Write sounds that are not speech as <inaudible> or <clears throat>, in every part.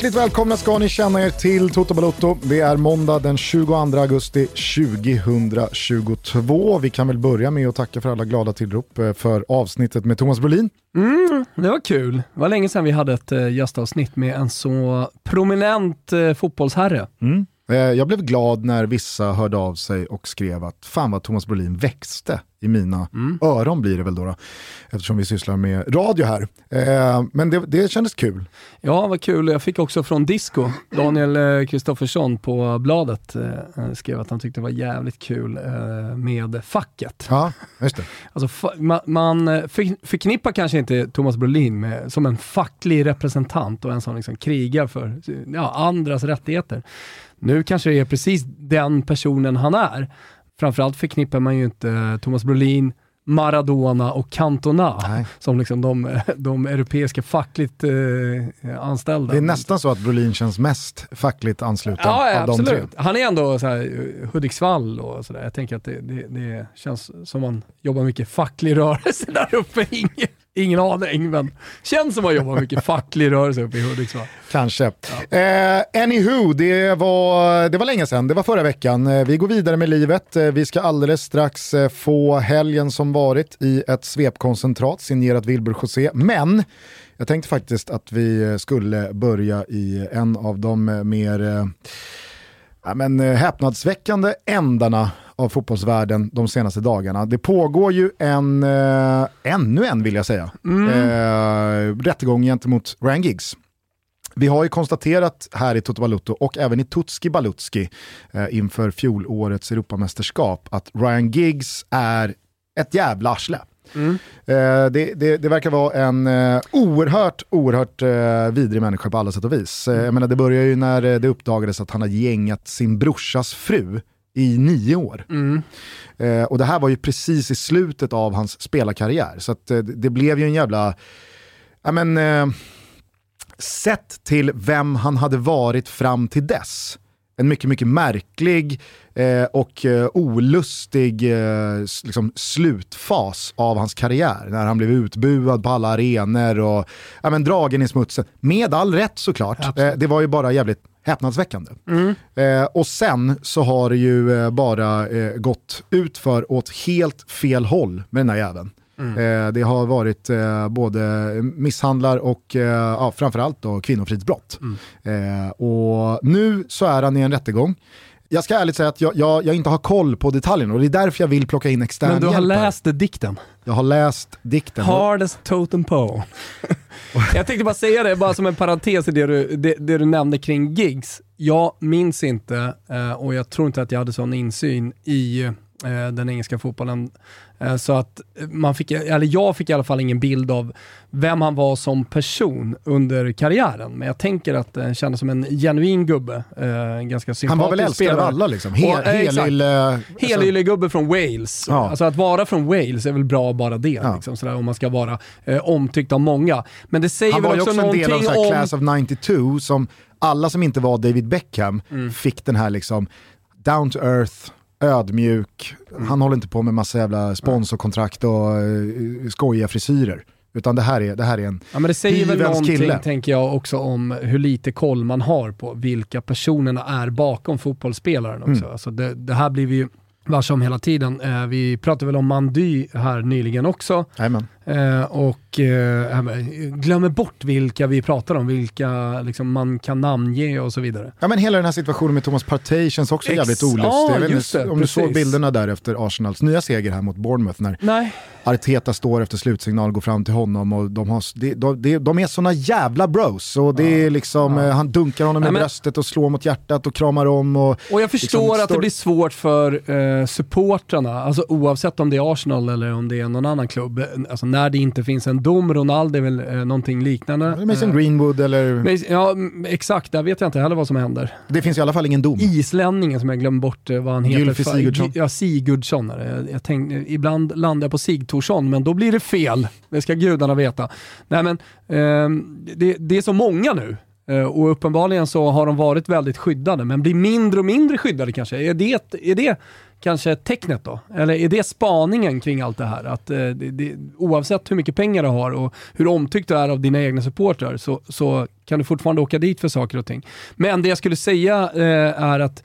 Hjärtligt välkomna ska ni känna er till Toto Balotto. Det är måndag den 22 augusti 2022. Vi kan väl börja med att tacka för alla glada tillrop eh, för avsnittet med Thomas Brolin. Mm, det var kul. Det var länge sedan vi hade ett uh, gästavsnitt med en så prominent uh, fotbollsherre. Mm. Jag blev glad när vissa hörde av sig och skrev att fan vad Thomas Brolin växte i mina mm. öron blir det väl då, då, eftersom vi sysslar med radio här. Eh, men det, det kändes kul. Ja, vad kul. Jag fick också från Disco, Daniel Kristoffersson på bladet eh, skrev att han tyckte det var jävligt kul eh, med facket. Ja, just det. Alltså, man, man förknippar kanske inte Thomas Brolin med, som en facklig representant och en som liksom krigar för ja, andras rättigheter. Nu kanske det är precis den personen han är. Framförallt förknippar man ju inte Thomas Brolin, Maradona och Cantona Nej. som liksom de, <laughs> de europeiska fackligt eh, anställda. Det är nästan så att Brolin känns mest fackligt ansluten ja, av absolut. de tre. Han är ändå så här, Hudiksvall och sådär. Jag tänker att det, det, det, känns som man jobbar mycket facklig rörelse där uppe. <laughs> Ingen aning, men känns som att man jobbar mycket facklig rörelse uppe i Hudiksvall. Kanske. Ja. Eh, anywho, det var, det var länge sedan, det var förra veckan. Eh, vi går vidare med livet. Eh, vi ska alldeles strax eh, få helgen som varit i ett svepkoncentrat signerat Wilbur José. Men jag tänkte faktiskt att vi skulle börja i en av de mer ja, men, häpnadsväckande ändarna av fotbollsvärlden de senaste dagarna. Det pågår ju en, äh, ännu en vill jag säga, mm. äh, rättegång gentemot Ryan Giggs. Vi har ju konstaterat här i Toto Balutto och även i Tutski Balutski eh, inför fjolårets Europamästerskap att Ryan Giggs är ett jävla arsle. Mm. Eh, det, det, det, verkar vara en eh, oerhört, oerhört eh, vidrig människa på alla sätt och vis. Eh, jag menar, det börjar ju när det uppdagades att han har gängat sin brorsas fru i nio år. Mm. Eh, och det här var ju precis i slutet av hans spelarkarriär. Så att, eh, det blev ju en jävla... Ja, men, eh, sett till vem han hade varit fram till dess. En mycket, mycket märklig eh, och eh, olustig eh, liksom slutfas av hans karriär. När han blev utbuad på alla arenor och ja, men, dragen i smutsen. Med all rätt såklart. Eh, det var ju bara jävligt häpnadsväckande. Mm. Eh, och sen så har det ju eh, bara eh, gått ut för åt helt fel håll med den här jäveln. Mm. Eh, det har varit eh, både misshandlar och eh, ja, framförallt då kvinnofridsbrott. Mm. och nu så är han i en rättegång jag ska ärligt säga att jag, jag, jag, inte har koll på detaljerna och det är därför jag vill plocka in extern Men du har läst dikten? Jag har läst dikten. Hard as totem pole. <laughs> jag tänkte bara säga det, bara som en parentes i det du, det, det du nämnde kring gigs. Jag minns inte, eh, och jag tror inte att jag hade sån insyn i den engelska fotbollen Eh, så att man fick, eller jag fick i alla fall ingen bild av vem han var som person under karriären. Men jag tänker att det kändes som en genuin gubbe. Eh, en ganska sympatisk Han var väl älskad av alla liksom? Helylle... Alltså... Helylle-gubbe från Wales. Ja. Alltså att vara från Wales är väl bra bara det, ja. liksom, sådär, om man ska vara eh, omtyckt av många. Men det säger han väl också någonting om... Han var ju också en del av Class of 92 som alla som inte var David Beckham mm. fick den här liksom down to earth, ödmjuk, mm. han håller inte på med massa jävla sponsorkontrakt och uh, skojiga frisyrer. Utan det här är, det här är en ja, men Det säger väl någonting, kille. tänker jag, också om hur lite koll man har på vilka personerna är bakom fotbollsspelaren också. Mm. Alltså det, det här blir vi ju varse om hela tiden. Eh, vi pratade väl om Mandy här nyligen också. Amen. Eh, och eh, glömmer bort vilka vi pratar om, vilka liksom, man kan namnge och så vidare. Ja men hela den här situationen med Thomas Partey känns också Ex jävligt olustig. Ja, jag vet inte om precis. du såg bilderna där efter Arsenals nya seger här mot Bournemouth när Nej. Arteta står efter slutsignal, går fram till honom och de, har, de, de, de är såna jävla bros. Och det ja. är liksom, ja. Han dunkar honom i bröstet och slår mot hjärtat och kramar om. Och, och jag förstår liksom, att det blir svårt för eh, supportrarna, alltså oavsett om det är Arsenal eller om det är någon annan klubb. Alltså, när det inte finns en dom, Ronaldo är väl eh, någonting liknande. Mason eh, Greenwood eller? Ja, exakt. Där vet jag inte heller vad som händer. Det finns i alla fall ingen dom. Islänningen som jag glömde bort eh, vad han heter. Gylfi Sigurdsson. Ja, Sigurdsson. Jag, jag tänkte, ibland landar jag på Sigthorsson, men då blir det fel. Det ska gudarna veta. Nej men, eh, det, det, är så många nu Eh, Eh, och uppenbarligen så har de varit väldigt skyddade, men blir mindre och mindre skyddade kanske. Är det, är det kanske tecknet då? Eller är det spaningen kring allt det här? Att eh, det, det, oavsett hur mycket pengar du har och hur omtyckt du är av dina egna supportrar så, så kan du fortfarande åka dit för saker och ting. Men det jag skulle säga eh, är att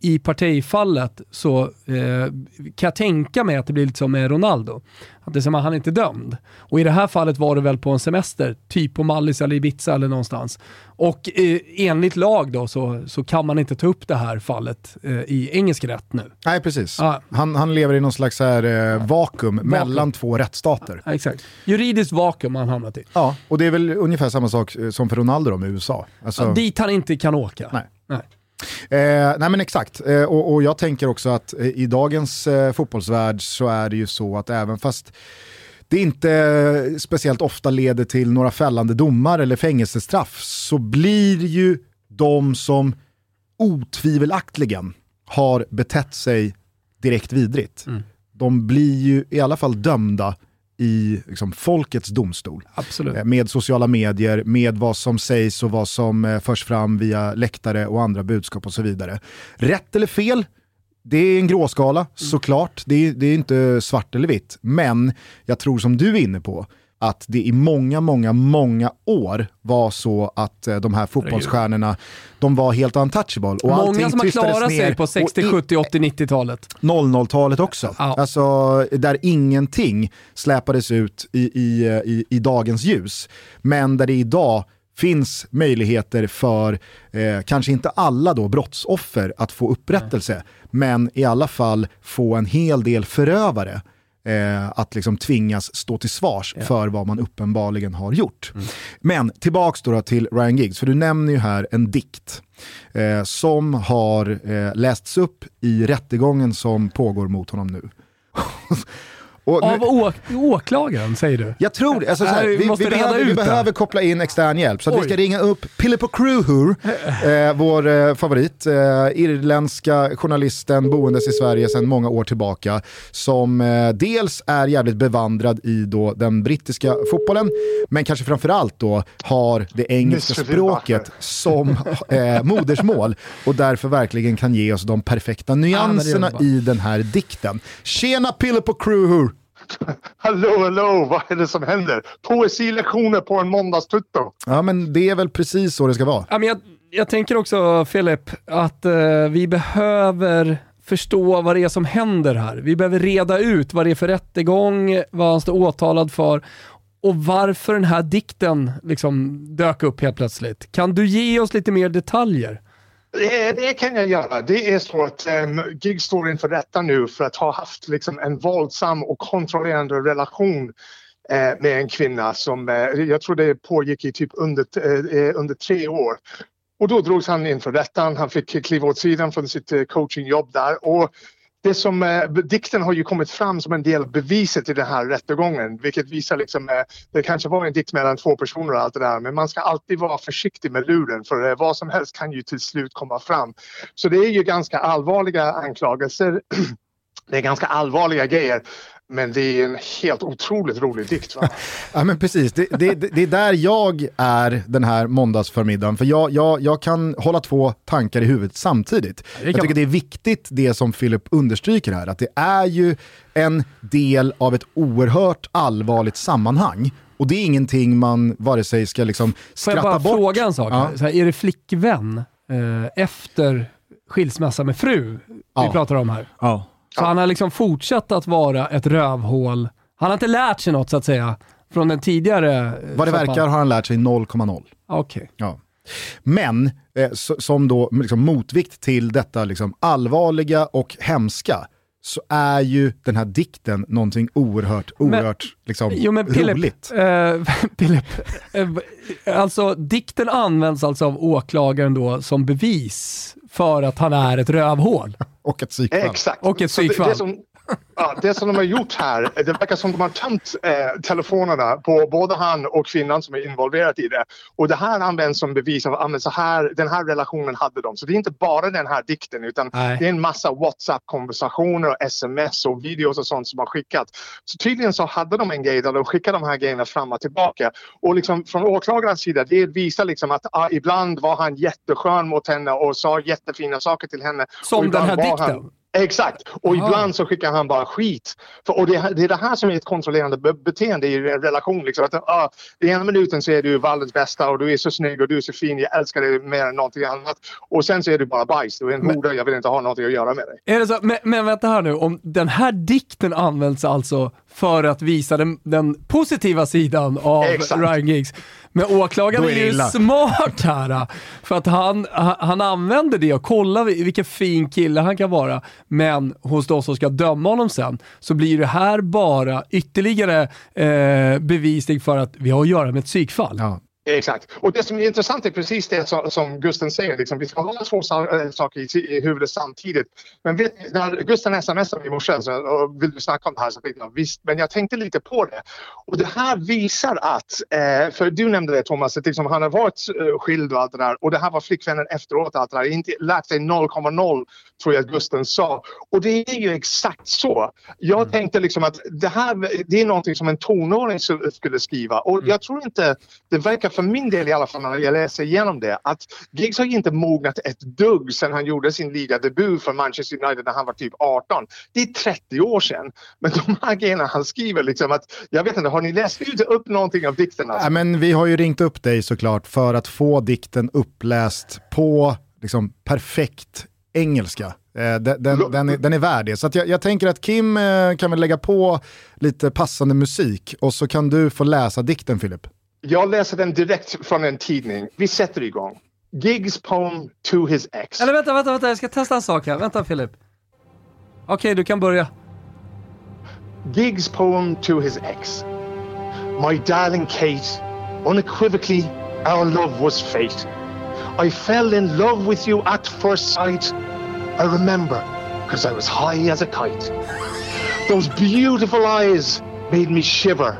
i partifallet så eh, kan jag tänka mig att det blir lite som med Ronaldo. Att det är som att han inte är dömd. Och i det här fallet var det väl på en semester, typ på Mallis eller Ibiza eller någonstans. Och eh, enligt lag då så, så kan man inte ta upp det här fallet eh, i engelsk rätt nu. Nej, precis. Ah. Han, han lever i någon slags här, eh, vakuum, vakuum, mellan två rättsstater. Ja, exakt. Juridiskt vakuum har han hamnat i. Ja, och det är väl ungefär samma sak eh, som för Ronaldo då med USA. Alltså... Ja, dit han inte kan åka. Nej. nej. Eh, nej men exakt, eh, och, och, jag tänker också att eh, i dagens eh, fotbollsvärld så är det ju så att även fast det inte speciellt ofta leder till några fällande domar eller fängelsestraff så blir ju de som otvivelaktigen har betett sig direkt vidrigt, mm. de blir ju i alla fall dömda i liksom, folkets domstol. Absolut. Eh, med sociala medier, med vad som sägs och vad som eh, förs fram via läktare och andra budskap och så vidare. Rätt eller fel? Det är en gråskala, såklart. Det är, det är inte svart eller vitt. Men jag tror som du är inne på, att det i många, många, många år var så att eh, de här fotbollsstjärnorna, de var helt untouchable. Och många som har klarat sig på 60, 70, 80, 90-talet. 00-talet också. Ja. Alltså, där ingenting släpades ut i, i, i, i dagens ljus. Men där det idag finns möjligheter för, eh, kanske inte alla då brottsoffer att få upprättelse, Nej. men i alla fall få en hel del förövare eh, att liksom tvingas stå till svars ja. för vad man uppenbarligen har gjort. Mm. Men tillbaks då, till Ryan Giggs, för du nämner ju här en dikt eh, som har eh, lästs upp i rättegången som pågår mot honom nu. <laughs> Och Av å åklagaren säger du? Jag tror det. Alltså, här, vi, vi, vi, behöver, vi behöver, koppla in extern hjälp. Så att vi ska ringa upp Pilippo Kruhur, <laughs> eh, vår eh, favorit, eh, irländska journalisten boendes i Sverige sedan många år tillbaka. Som eh, dels är jävligt bevandrad i då, den brittiska fotbollen, men kanske framförallt då har det engelska språket som eh, modersmål och därför verkligen kan ge oss de perfekta nyanserna ah, i den här dikten. Tjena Pilippo Kruhur! <laughs> hallå, hallå, vad är det som händer? Poesilektioner på en måndagstutto. Ja, men det är väl precis så det ska vara. Ja, men jag, jag tänker också, Filip, att uh, vi behöver förstå vad det är som händer här. Vi behöver reda ut vad det är för rättegång, vad han står åtalad för och varför den här dikten liksom dök upp helt plötsligt. Kan du ge oss lite mer detaljer? Det, det, kan jag göra. Det är så att um, GIG står inför rätta nu för att ha haft liksom, en våldsam och kontrollerande relation eh, med en kvinna som eh, jag tror det pågick i typ under, eh, eh under tre år. Och då drogs han inför rättan. Han fick kliva åt sidan från sitt eh, coachingjobb där. Och det som, eh, dikten har ju kommit fram som en del av beviset i den här rättegången vilket visar liksom, eh, det kanske var en dikt mellan två personer och allt det där men man ska alltid vara försiktig med luren för eh, vad som helst kan ju till slut komma fram. Så det är ju ganska allvarliga anklagelser. <clears throat> det är ganska allvarliga grejer. Men det är en helt otroligt rolig dikt va? <laughs> ja men precis, det, det, det, är där jag är den här måndagsförmiddagen. För jag, jag, jag kan hålla två tankar i huvudet samtidigt. Jag tycker det är viktigt det som Philip understryker här, att det är ju en del av ett oerhört allvarligt sammanhang. Och det är ingenting man vare sig ska liksom skratta bort. Får jag bara fråga en sak? Ja. Här, är det flickvän eh, efter skilsmässa med fru ja. vi pratar om här? Ja. Så han har liksom fortsatt att vara ett rövhål. Han har inte lärt sig något så att säga från den tidigare... Eh, Vad det verkar har han lärt sig 0,0. Okej. Okay. Ja. Men eh, som då liksom motvikt till detta liksom allvarliga och hemska så är ju den här dikten någonting oerhört, oerhört men, liksom, jo, men Philip, roligt. Eh, <laughs> Philip, eh, alltså dikten används alltså av åklagaren då som bevis för att han är ett rövhål. <laughs> och ett psykfall. Exakt. Och ett psykfall. Ja, det som de har gjort här, det verkar som de har tömt eh, telefonerna på både han och kvinnan som är involverad i det. Och det här används som bevis av att så här, den här relationen hade de. Så det är inte bara den här dikten utan Nej. det är en massa WhatsApp-konversationer och sms och videos och sånt som har skickats. Så tydligen så hade de en grej där de skickade de här grejerna fram och tillbaka. Och liksom från åklagarens sida, det visar liksom att ah, ibland var han jätteskön mot henne och sa jättefina saker till henne. Som den här dikten? Han, Exakt. Och Aha. ibland så skickar han bara skit. För, och det, det är det här som är ett kontrollerande be beteende i en relation. Liksom. Att, ah, I ena minuten så är du världens bästa och du är så snygg och du är så fin. Jag älskar dig mer än någonting annat. Och sen så är du bara bajs. Du är en hora. Jag vill inte ha någonting att göra med dig. Är det så? Men, men vänta här nu, om den här dikten används alltså för att visa den, den positiva sidan av Exakt. Ryan Giggs. Men åklagaren är, är ju illa. smart här. För att han, han han använder det och kollar vi- vilken fin kille han kan vara. Men hos de som ska döma honom sen så blir det här bara ytterligare eh, bevisning för att vi har att göra med ett psykfall. Ja. Exakt. Och det som är intressant är precis det som, Gusten säger. Liksom, vi ska ha två eh, saker i, huvudet samtidigt. Men vet, ni, när Gusten smsade mig i morse och vill du snacka om det här så tänkte jag visst. Men jag tänkte lite på det. Och det här visar att, eh, för du nämnde det Thomas, att liksom, han har varit eh, skild och allt det där. Och det här var flickvännen efteråt och allt det där. Inte lärt sig 0,0 tror jag Gusten sa. Och det är ju exakt så. Jag tänkte liksom att det här det är någonting som en tonåring skulle skriva. Och jag tror inte, det verkar för min del i alla fall när jag läser igenom det, att Giggs har inte mognat ett dugg sedan han gjorde sin ligadebut för Manchester United när han var typ 18. Det är 30 år sedan. Men de här grejerna han skriver, liksom att, jag vet inte, har ni läst ut upp någonting av dikterna? Ja, men vi har ju ringt upp dig såklart för att få dikten uppläst på liksom, perfekt engelska. Eh, den, den, den, är, den är värd det. Så att jag, jag tänker att Kim eh, kan väl lägga på lite passande musik och så kan du få läsa dikten Filip. Jag läser den direkt från en tidning. Vi sätter igång. Giggs poem to his ex. Eller vänta, vänta, vänta, jag ska testa en sak här. Vänta Filip. Okej, du kan börja. Gig's poem to his ex. My darling Kate, unequivocally, our love was fate. I fell in love with you at first sight. I remember, because I was high as a kite. Those beautiful eyes made me shiver.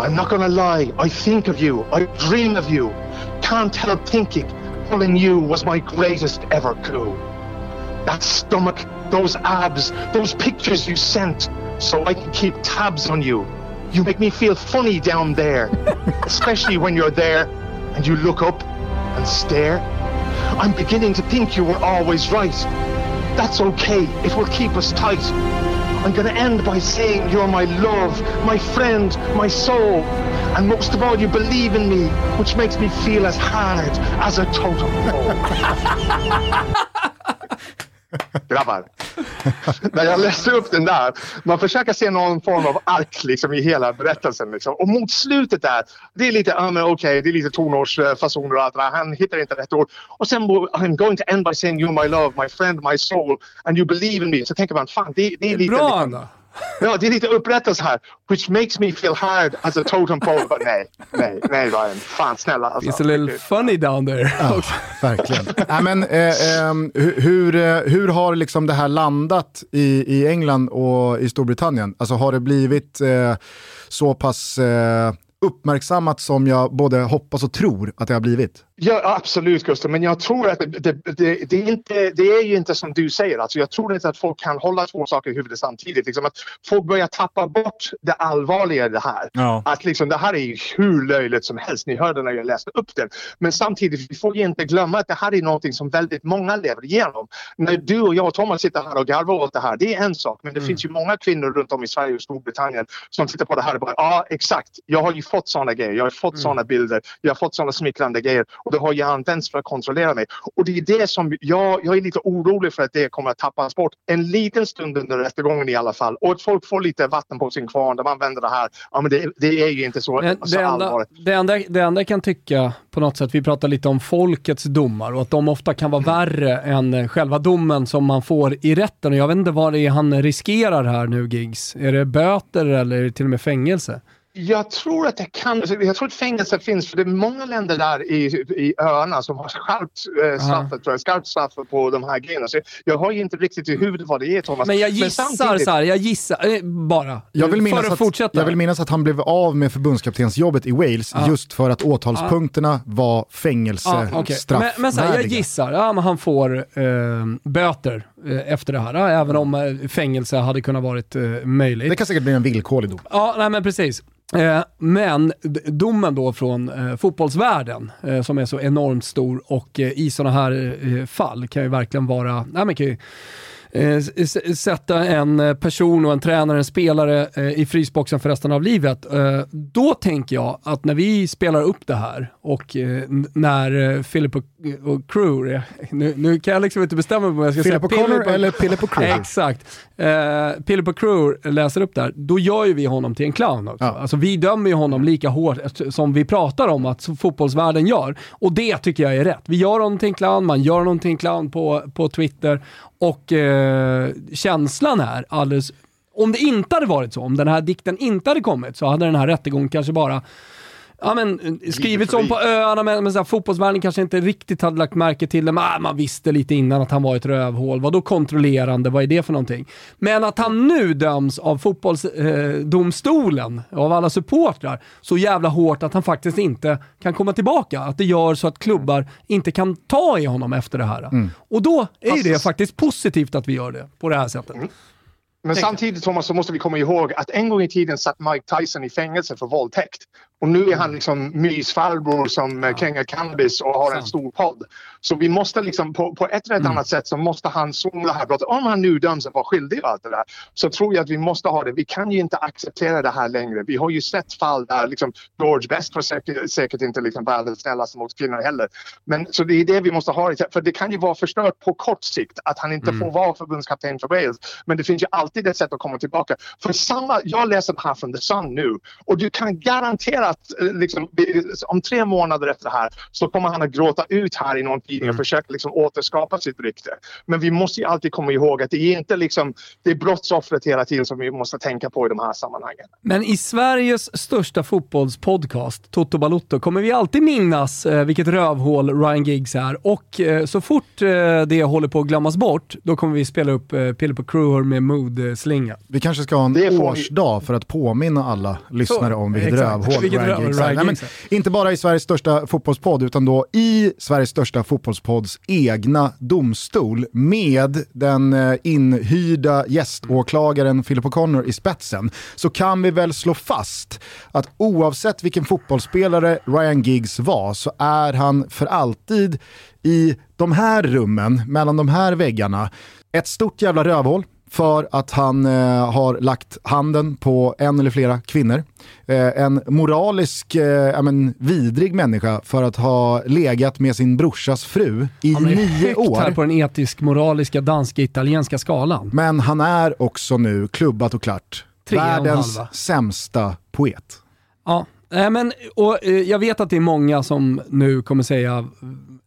I'm not gonna lie, I think of you, I dream of you. Can't help thinking pulling you was my greatest ever coup. That stomach, those abs, those pictures you sent so I can keep tabs on you. You make me feel funny down there, <laughs> especially when you're there and you look up and stare. I'm beginning to think you were always right. That's okay, it will keep us tight. I'm gonna end by saying you're my love, my friend, my soul. And most of all, you believe in me, which makes me feel as hard as a totem pole. <laughs> Grabbar. När jag läste upp den där, man försöker se någon form av ark liksom, i hela berättelsen. Liksom. Och mot slutet där, det är lite, men okej, det är lite tonårsfasoner och allt det där. Han hittar inte rätt ord. Och sen, I'm going to end by saying you're my love, my friend, my soul, and you believe in me. Så tänker man, fan, det, det är lite... Bra liksom, ändå. Ja, det är lite upprättelse här. Which makes me feel hard as a totem pole. But nej, nej, nej Ryan. Fan snälla alltså. It's a little funny down there. också. Verkligen. Nej, men, eh, ehm, hur, hur, eh, hur har liksom det här landat i, i England och i Storbritannien? Alltså har det blivit eh, så pass eh, uppmärksammat som jag både hoppas och tror att det har blivit? Ja, absolut Gustav, men jag tror att det, det, det, det, är inte, det är ju inte som du säger. Alltså, jag tror inte att folk kan hålla två saker i huvudet samtidigt. Liksom att folk börjar tappa bort det allvarliga i det här. Ja. Att liksom, det här är ju hur löjligt som helst. Ni hörde när jag läste upp den. Men samtidigt, vi får ju inte glömma att det här är någonting som väldigt många lever igenom. När du och jag och Thomas sitter här och garvar åt det här, det är en sak. Men det finns ju många kvinnor runt om i Sverige och Storbritannien som tittar på det här och bara ja, exakt. Jag har ju fått sådana grejer. Jag har fått sådana bilder. Jag har fått sådana smickrande grejer. Det har ju använts för att kontrollera mig. Och det är det som jag, jag är lite orolig för att det kommer att tappas bort. En liten stund under rättegången i alla fall. Och att folk får lite vatten på sin kvarn. De använder det här. Ja, men det, det är ju inte så, Men så det, enda, allvarligt. det, enda, det enda jag kan tycka på något sätt, vi pratar lite om folkets domar och att de ofta kan vara värre än själva domen som man får i rätten. Och jag vet inte vad det är han riskerar här nu, Giggs. Är det böter eller är det till och med fängelse? Jag tror att det kan, alltså, jag tror att fängelse finns för det är många länder där i, i öarna som har skärpt eh, straffet, tror jag, på de här grejerna. Så jag har ju inte riktigt i huvudet vad det är Thomas. Men jag gissar samtidigt... så här, jag gissar eh, bara. Jag vill, minnas att, fortsätta. jag vill minnas att han blev av med förbundskaptensjobbet i Wales ah. just för att åtalspunkterna ah. var fängelsestraff. Ah, okay. Men, men så här, jag gissar, ja, men han får eh, böter efter det här, även om eh, fängelse hade kunnat varit eh, möjligt. Det kan säkert bli en villkorlig dom. Ja, nej, men precis. Eh, men domen då från eh, fotbollsvärlden, eh, som är så enormt stor och eh, i sådana här eh, fall kan ju verkligen vara, nej, men kan ju, eh, sätta en eh, person och en tränare, en spelare eh, i frysboxen för resten av livet. Eh, då tänker jag att när vi spelar upp det här och eh, när eh, Philip och, och Crew, nu, nu, kan jag liksom inte bestämma mig om jag ska Philip säga Philip och eller Philip och Crew. <laughs> Exakt. Eh, Philip och Crew läser upp det här, då gör ju vi honom till en clown också. Ja. Alltså vi dömer ju honom lika hårt som vi pratar om att fotbollsvärlden gör. Och det tycker jag är rätt. Vi gör honom till en clown, man gör honom till en clown på, på Twitter och eh, känslan är alldeles... Om det inte hade varit så, om den här dikten inte hade kommit, så hade den här rättegången kanske bara ja, men, skrivits om på öarna, men, men så här, fotbollsvärlden kanske inte riktigt hade lagt märke till det. Men, ah, man visste lite innan att han var ett rövhål. Vad då kontrollerande? Vad är det för någonting? Men att han nu döms av fotbollsdomstolen, eh, av alla supportrar, så jävla hårt att han faktiskt inte kan komma tillbaka. Att det gör så att klubbar inte kan ta i honom efter det här. Mm. Och då är Fast... det faktiskt positivt att vi gör det på det här sättet. Mm. Men samtidigt Thomas så måste vi komma ihåg att en gång i tiden satt Mike Tyson i fängelse för våldtäkt. Och nu är han liksom mysfarbror som ja. Kenga Cannabis och har en stor podd. Så vi måste liksom på, på ett eller mm. annat sätt så måste han zooma det här brottet. Om han nu döms att vara skyldig och allt det där så tror jag att vi måste ha det. Vi kan ju inte acceptera det här längre. Vi har ju sett fall där liksom George Best var säkert, säkert inte liksom världens snällaste mot kvinnor heller. Men så det är det vi måste ha. För det kan ju vara förstört på kort sikt att han inte mm. får vara förbundskapten för Wales. Men det finns ju alltid ett sätt att komma tillbaka. För samma, jag läser det här från The Sun nu och du kan garantera att eh, liksom, om tre månader efter det här så kommer han att gråta ut här i någon tidning och mm. försöka liksom, återskapa sitt rykte. Men vi måste ju alltid komma ihåg att det är inte liksom, det är brottsoffret hela tiden som vi måste tänka på i de här sammanhangen. Men i Sveriges största fotbollspodcast, Toto Balotto, kommer vi alltid minnas eh, vilket rövhål Ryan Giggs är och eh, så fort eh, det håller på att glömmas bort, då kommer vi spela upp eh, Pille på Crewer med mood-slinga. Vi kanske ska ha en årsdag för att påminna alla lyssnare så, om vilket exakt. rövhål vilket Ryan Giggs är. Nej, men, inte bara i Sveriges största fotbollspodd, utan då i Sveriges största fotbollspodds egna domstol med den eh, inhyrda gäståklagaren Philip O'Connor i spetsen, så kan vi väl slå fast att oavsett vilken fotbollsspelare Ryan Giggs var så är han för alltid i de här rummen, mellan de här väggarna, ett stort jävla rövhål för att han eh, har lagt handen på en eller flera kvinnor. Eh, en moralisk, eh, men, vidrig människa för att ha legat med sin brorsas fru i han är nio år. här på den etisk-moraliska danska-italienska skalan. Men han är också nu, klubbat och klart, Tre världens och sämsta poet. Ja, men, och, eh, jag vet att det är många som nu kommer säga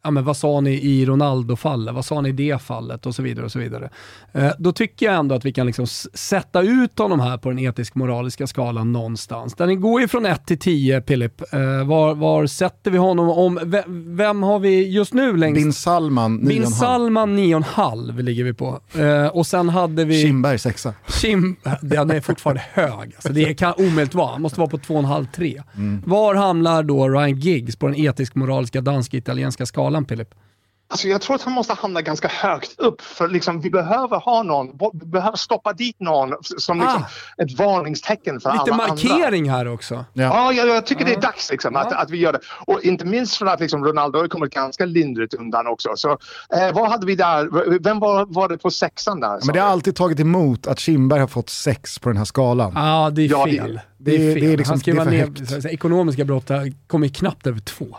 ja, men vad sa ni i Ronaldo-fallet? Vad sa ni i det fallet? Och så vidare. och så vidare. Eh, då tycker jag ändå att vi kan liksom sätta ut honom här på den etisk-moraliska skalan någonstans. Den går ju från 1 till 10, Filip. Eh, var, var sätter vi honom? Om, vem, vem har vi just nu längst? Bin Salman 9,5. Bin Salman 9,5 ligger vi på. Eh, och sen hade vi... Kimberg 6. Kim, den är fortfarande hög. Alltså det kan omöjligt vara. Han måste vara på 2,5-3. Mm. Var hamnar då Ryan Giggs på den etisk-moraliska dansk-italienska skalan? Philip? Filip? Alltså jag tror att han måste hamna ganska högt upp för liksom, vi behöver ha någon, vi behöver stoppa dit någon som ah. liksom, ett varningstecken för Lite alla andra. Lite markering här också. Ja, ja jag, jag tycker ah. det är dags liksom, att, att vi gör det. Och inte minst för att liksom, Ronaldo har kommit ganska lindrigt undan också. Så eh, vad hade vi där? Vem var, var det på sexan där? Men det har alltid tagit emot att Kindberg har fått sex på den här skalan. Ja, ah, det är fel. Ja, det, det, är fel. Det är liksom, Han skriver ner ekonomiska brott kommer knappt över två.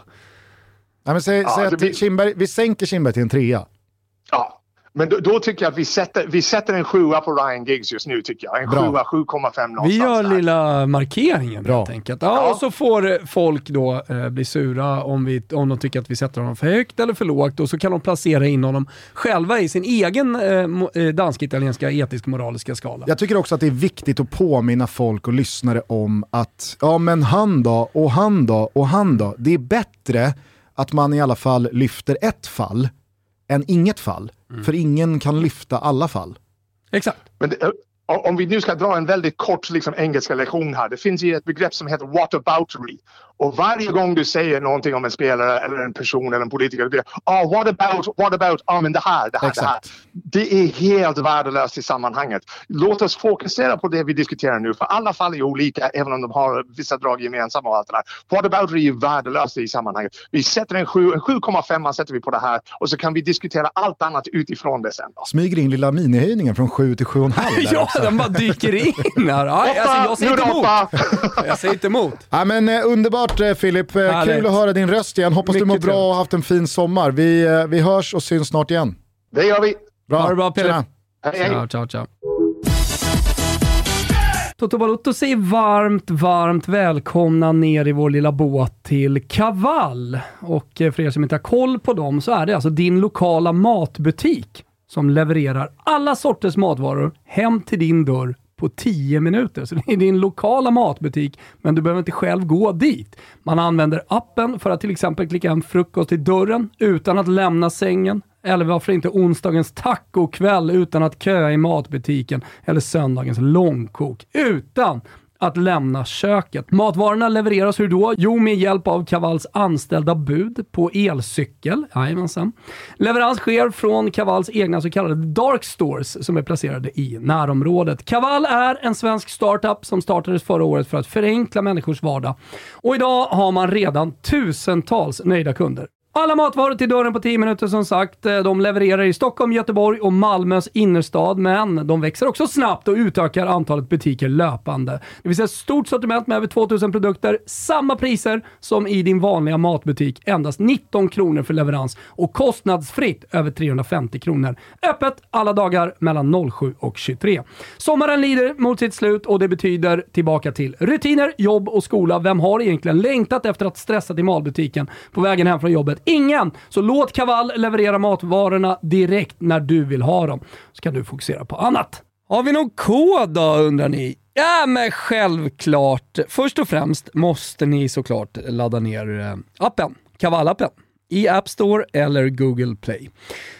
Nej, men säg, ja, säg att blir... Kindberg, vi sänker Kindberg till en trea. Ja, Men då, då, tycker jag att vi sätter, vi sätter en sjua på Ryan Giggs just nu tycker jag. En sjua, 7,5 någonstans. Vi gör där. lilla markeringen Bra. helt enkelt. Ja, ja. Och så får folk då eh, bli sura om, vi, om de tycker att vi sätter honom för högt eller för lågt och så kan de placera in honom själva i sin egen eh, eh dansk-italienska etisk-moraliska skala. Jag tycker också att det är viktigt att påminna folk och lyssnare om att, ja men han då, och han då, och han då. Det är bättre att man i alla fall lyfter ett fall än inget fall. Mm. För ingen kan lyfta alla fall. Exakt. Men det, om vi nu ska dra en väldigt kort liksom, engelska lektion här. Det finns ju ett begrepp som heter whataboutery. Och varje gång du säger någonting om en spelare eller en person eller en politiker. Du ah, what about, what about, ah, men det här, det här, Exakt. det här. Det är helt värdelöst i sammanhanget. Låt oss fokusera på det vi diskuterar nu. För alla fall är olika även om de har vissa drag gemensamma och allt det där. What about är värdelöst i sammanhanget. Vi sätter en 7, en 7,5 sätter vi på det här och så kan vi diskutera allt annat utifrån det sen. Då. Smyger in lilla minihöjningen från 7 till 7,5 <laughs> Ja, den bara dyker in här. Aj, alltså, jag säger inte emot. Jag säger inte emot. Ja, men, eh, underbart eh, Filip, eh, Härligt. kul att höra din röst igen. Hoppas Mycket du mår bra och haft en fin sommar. Vi, eh, vi hörs och syns snart igen. Det gör vi. Bra. Ha det bra Filip. Hej, hej. Ciao, ciao, ciao. Toto Balotto säger varmt, varmt välkomna ner i vår lilla båt till Kaval. Och för er som inte har koll på dem så är det alltså din lokala matbutik som levererar alla sorters matvaror hem till din dörr på 10 minuter. Så det är din lokala matbutik, men du behöver inte själv gå dit. Man använder appen för att till exempel klicka hem frukost i dörren utan att lämna sängen. Eller varför inte onsdagens tacokväll utan att köa i matbutiken. Eller söndagens långkok utan att lämna köket. Matvarorna levereras hur då? Jo, med hjälp av Kavalls anställda bud på elcykel. Jajamensan. Leverans sker från Kavalls egna så kallade Dark Stores som är placerade i närområdet. Kaval är en svensk startup som startades förra året för att förenkla människors vardag. Och idag har man redan tusentals nöjda kunder. Alla matvaror till dörren på 10 minuter som sagt. Eh, de levererar i Stockholm, Göteborg och Malmös innerstad, men de växer också snabbt och utökar antalet butiker löpande. Det finns ett stort sortiment med över 2000 produkter, samma priser som i din vanliga matbutik. Endast 19 kronor för leverans och kostnadsfritt över 350 kronor. Öppet alla dagar mellan 07 och 23. Sommaren lider mot sitt slut och det betyder tillbaka till rutiner, jobb och skola. Vem har egentligen längtat efter att stressa till matbutiken på vägen hem från jobbet? Ingen! Så låt Kaval leverera matvarorna direkt när du vill ha dem. Så kan du fokusera på annat. Har vi någon kod då undrar ni? Ja men självklart. Först och främst måste ni såklart ladda ner eh, appen, Kavallappen i App Store eller Google Play.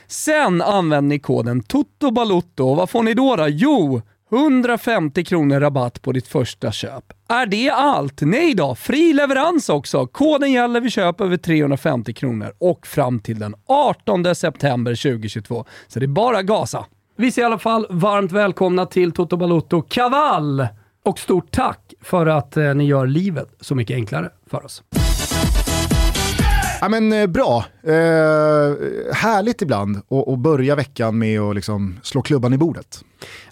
Sen använder ni koden TOTOBALOTTO. Vad får ni då? då? Jo, 150 kronor rabatt på ditt första köp. Är det allt? Nej då, fri leverans också. Koden gäller vid köp över 350 kronor och fram till den 18 september 2022. Så det är bara gasa. Vi säger i alla fall varmt välkomna till Toto Balotto Kaval! Och stort tack för att eh, ni gör livet så mycket enklare för oss. Ja, men, eh, bra. Eh, härligt ibland att börja veckan med att liksom slå klubban i bordet.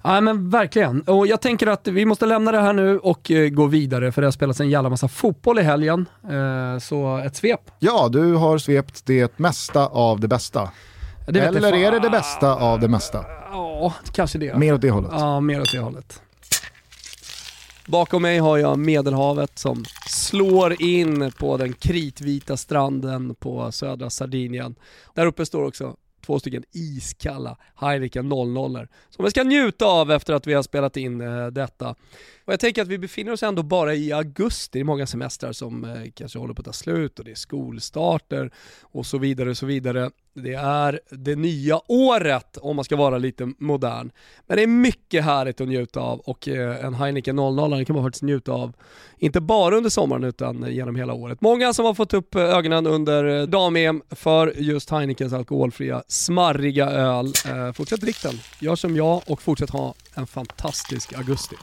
Ja men verkligen. Och jag tänker att vi måste lämna det här nu och eh, gå vidare för det har spelats en jävla massa fotboll i helgen. Eh, så ett svep. Ja, du har svept det mesta av det bästa. Det Eller är det det bästa av det mesta? Ja, kanske det. Mer åt det hållet? Ja, mer åt det hållet. Bakom mig har jag Medelhavet som slår in på den kritvita stranden på södra Sardinien. Där uppe står också två stycken iskalla Heineken 00 som vi ska njuta av efter att vi har spelat in eh, detta. Och jag tänker att vi befinner oss ändå bara i augusti, det är många semestrar som eh, kanske håller på att ta slut och det är skolstarter och så vidare och så vidare. Det är det nya året om man ska vara lite modern. Men det är mycket härligt att njuta av och eh, en Heineken 00 kan man faktiskt njuta av, inte bara under sommaren utan eh, genom hela året. Många som har fått upp eh, ögonen under eh, dam-EM för just Heinekens alkoholfria, smarriga öl. Eh, fortsätt drick den, gör som jag och fortsätt ha en fantastisk augusti.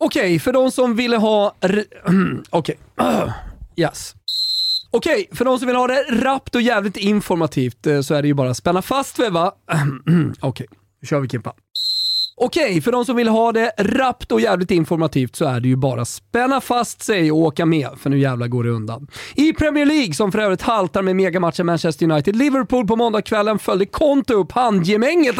Okej, okay, för de som ville ha... <clears throat> Okej. Okay. <clears throat> Yes. Okej, okay, för de som vill ha det rappt och jävligt informativt eh, så är det ju bara att spänna fast vid va? <clears throat> Okej, okay. nu kör vi Kimpa. Okej, för de som vill ha det rappt och jävligt informativt så är det ju bara spänna fast sig och åka med, för nu jävla går det undan. I Premier League, som för övrigt haltar med megamatchen Manchester United-Liverpool på måndagskvällen, följde Conte upp handgemänget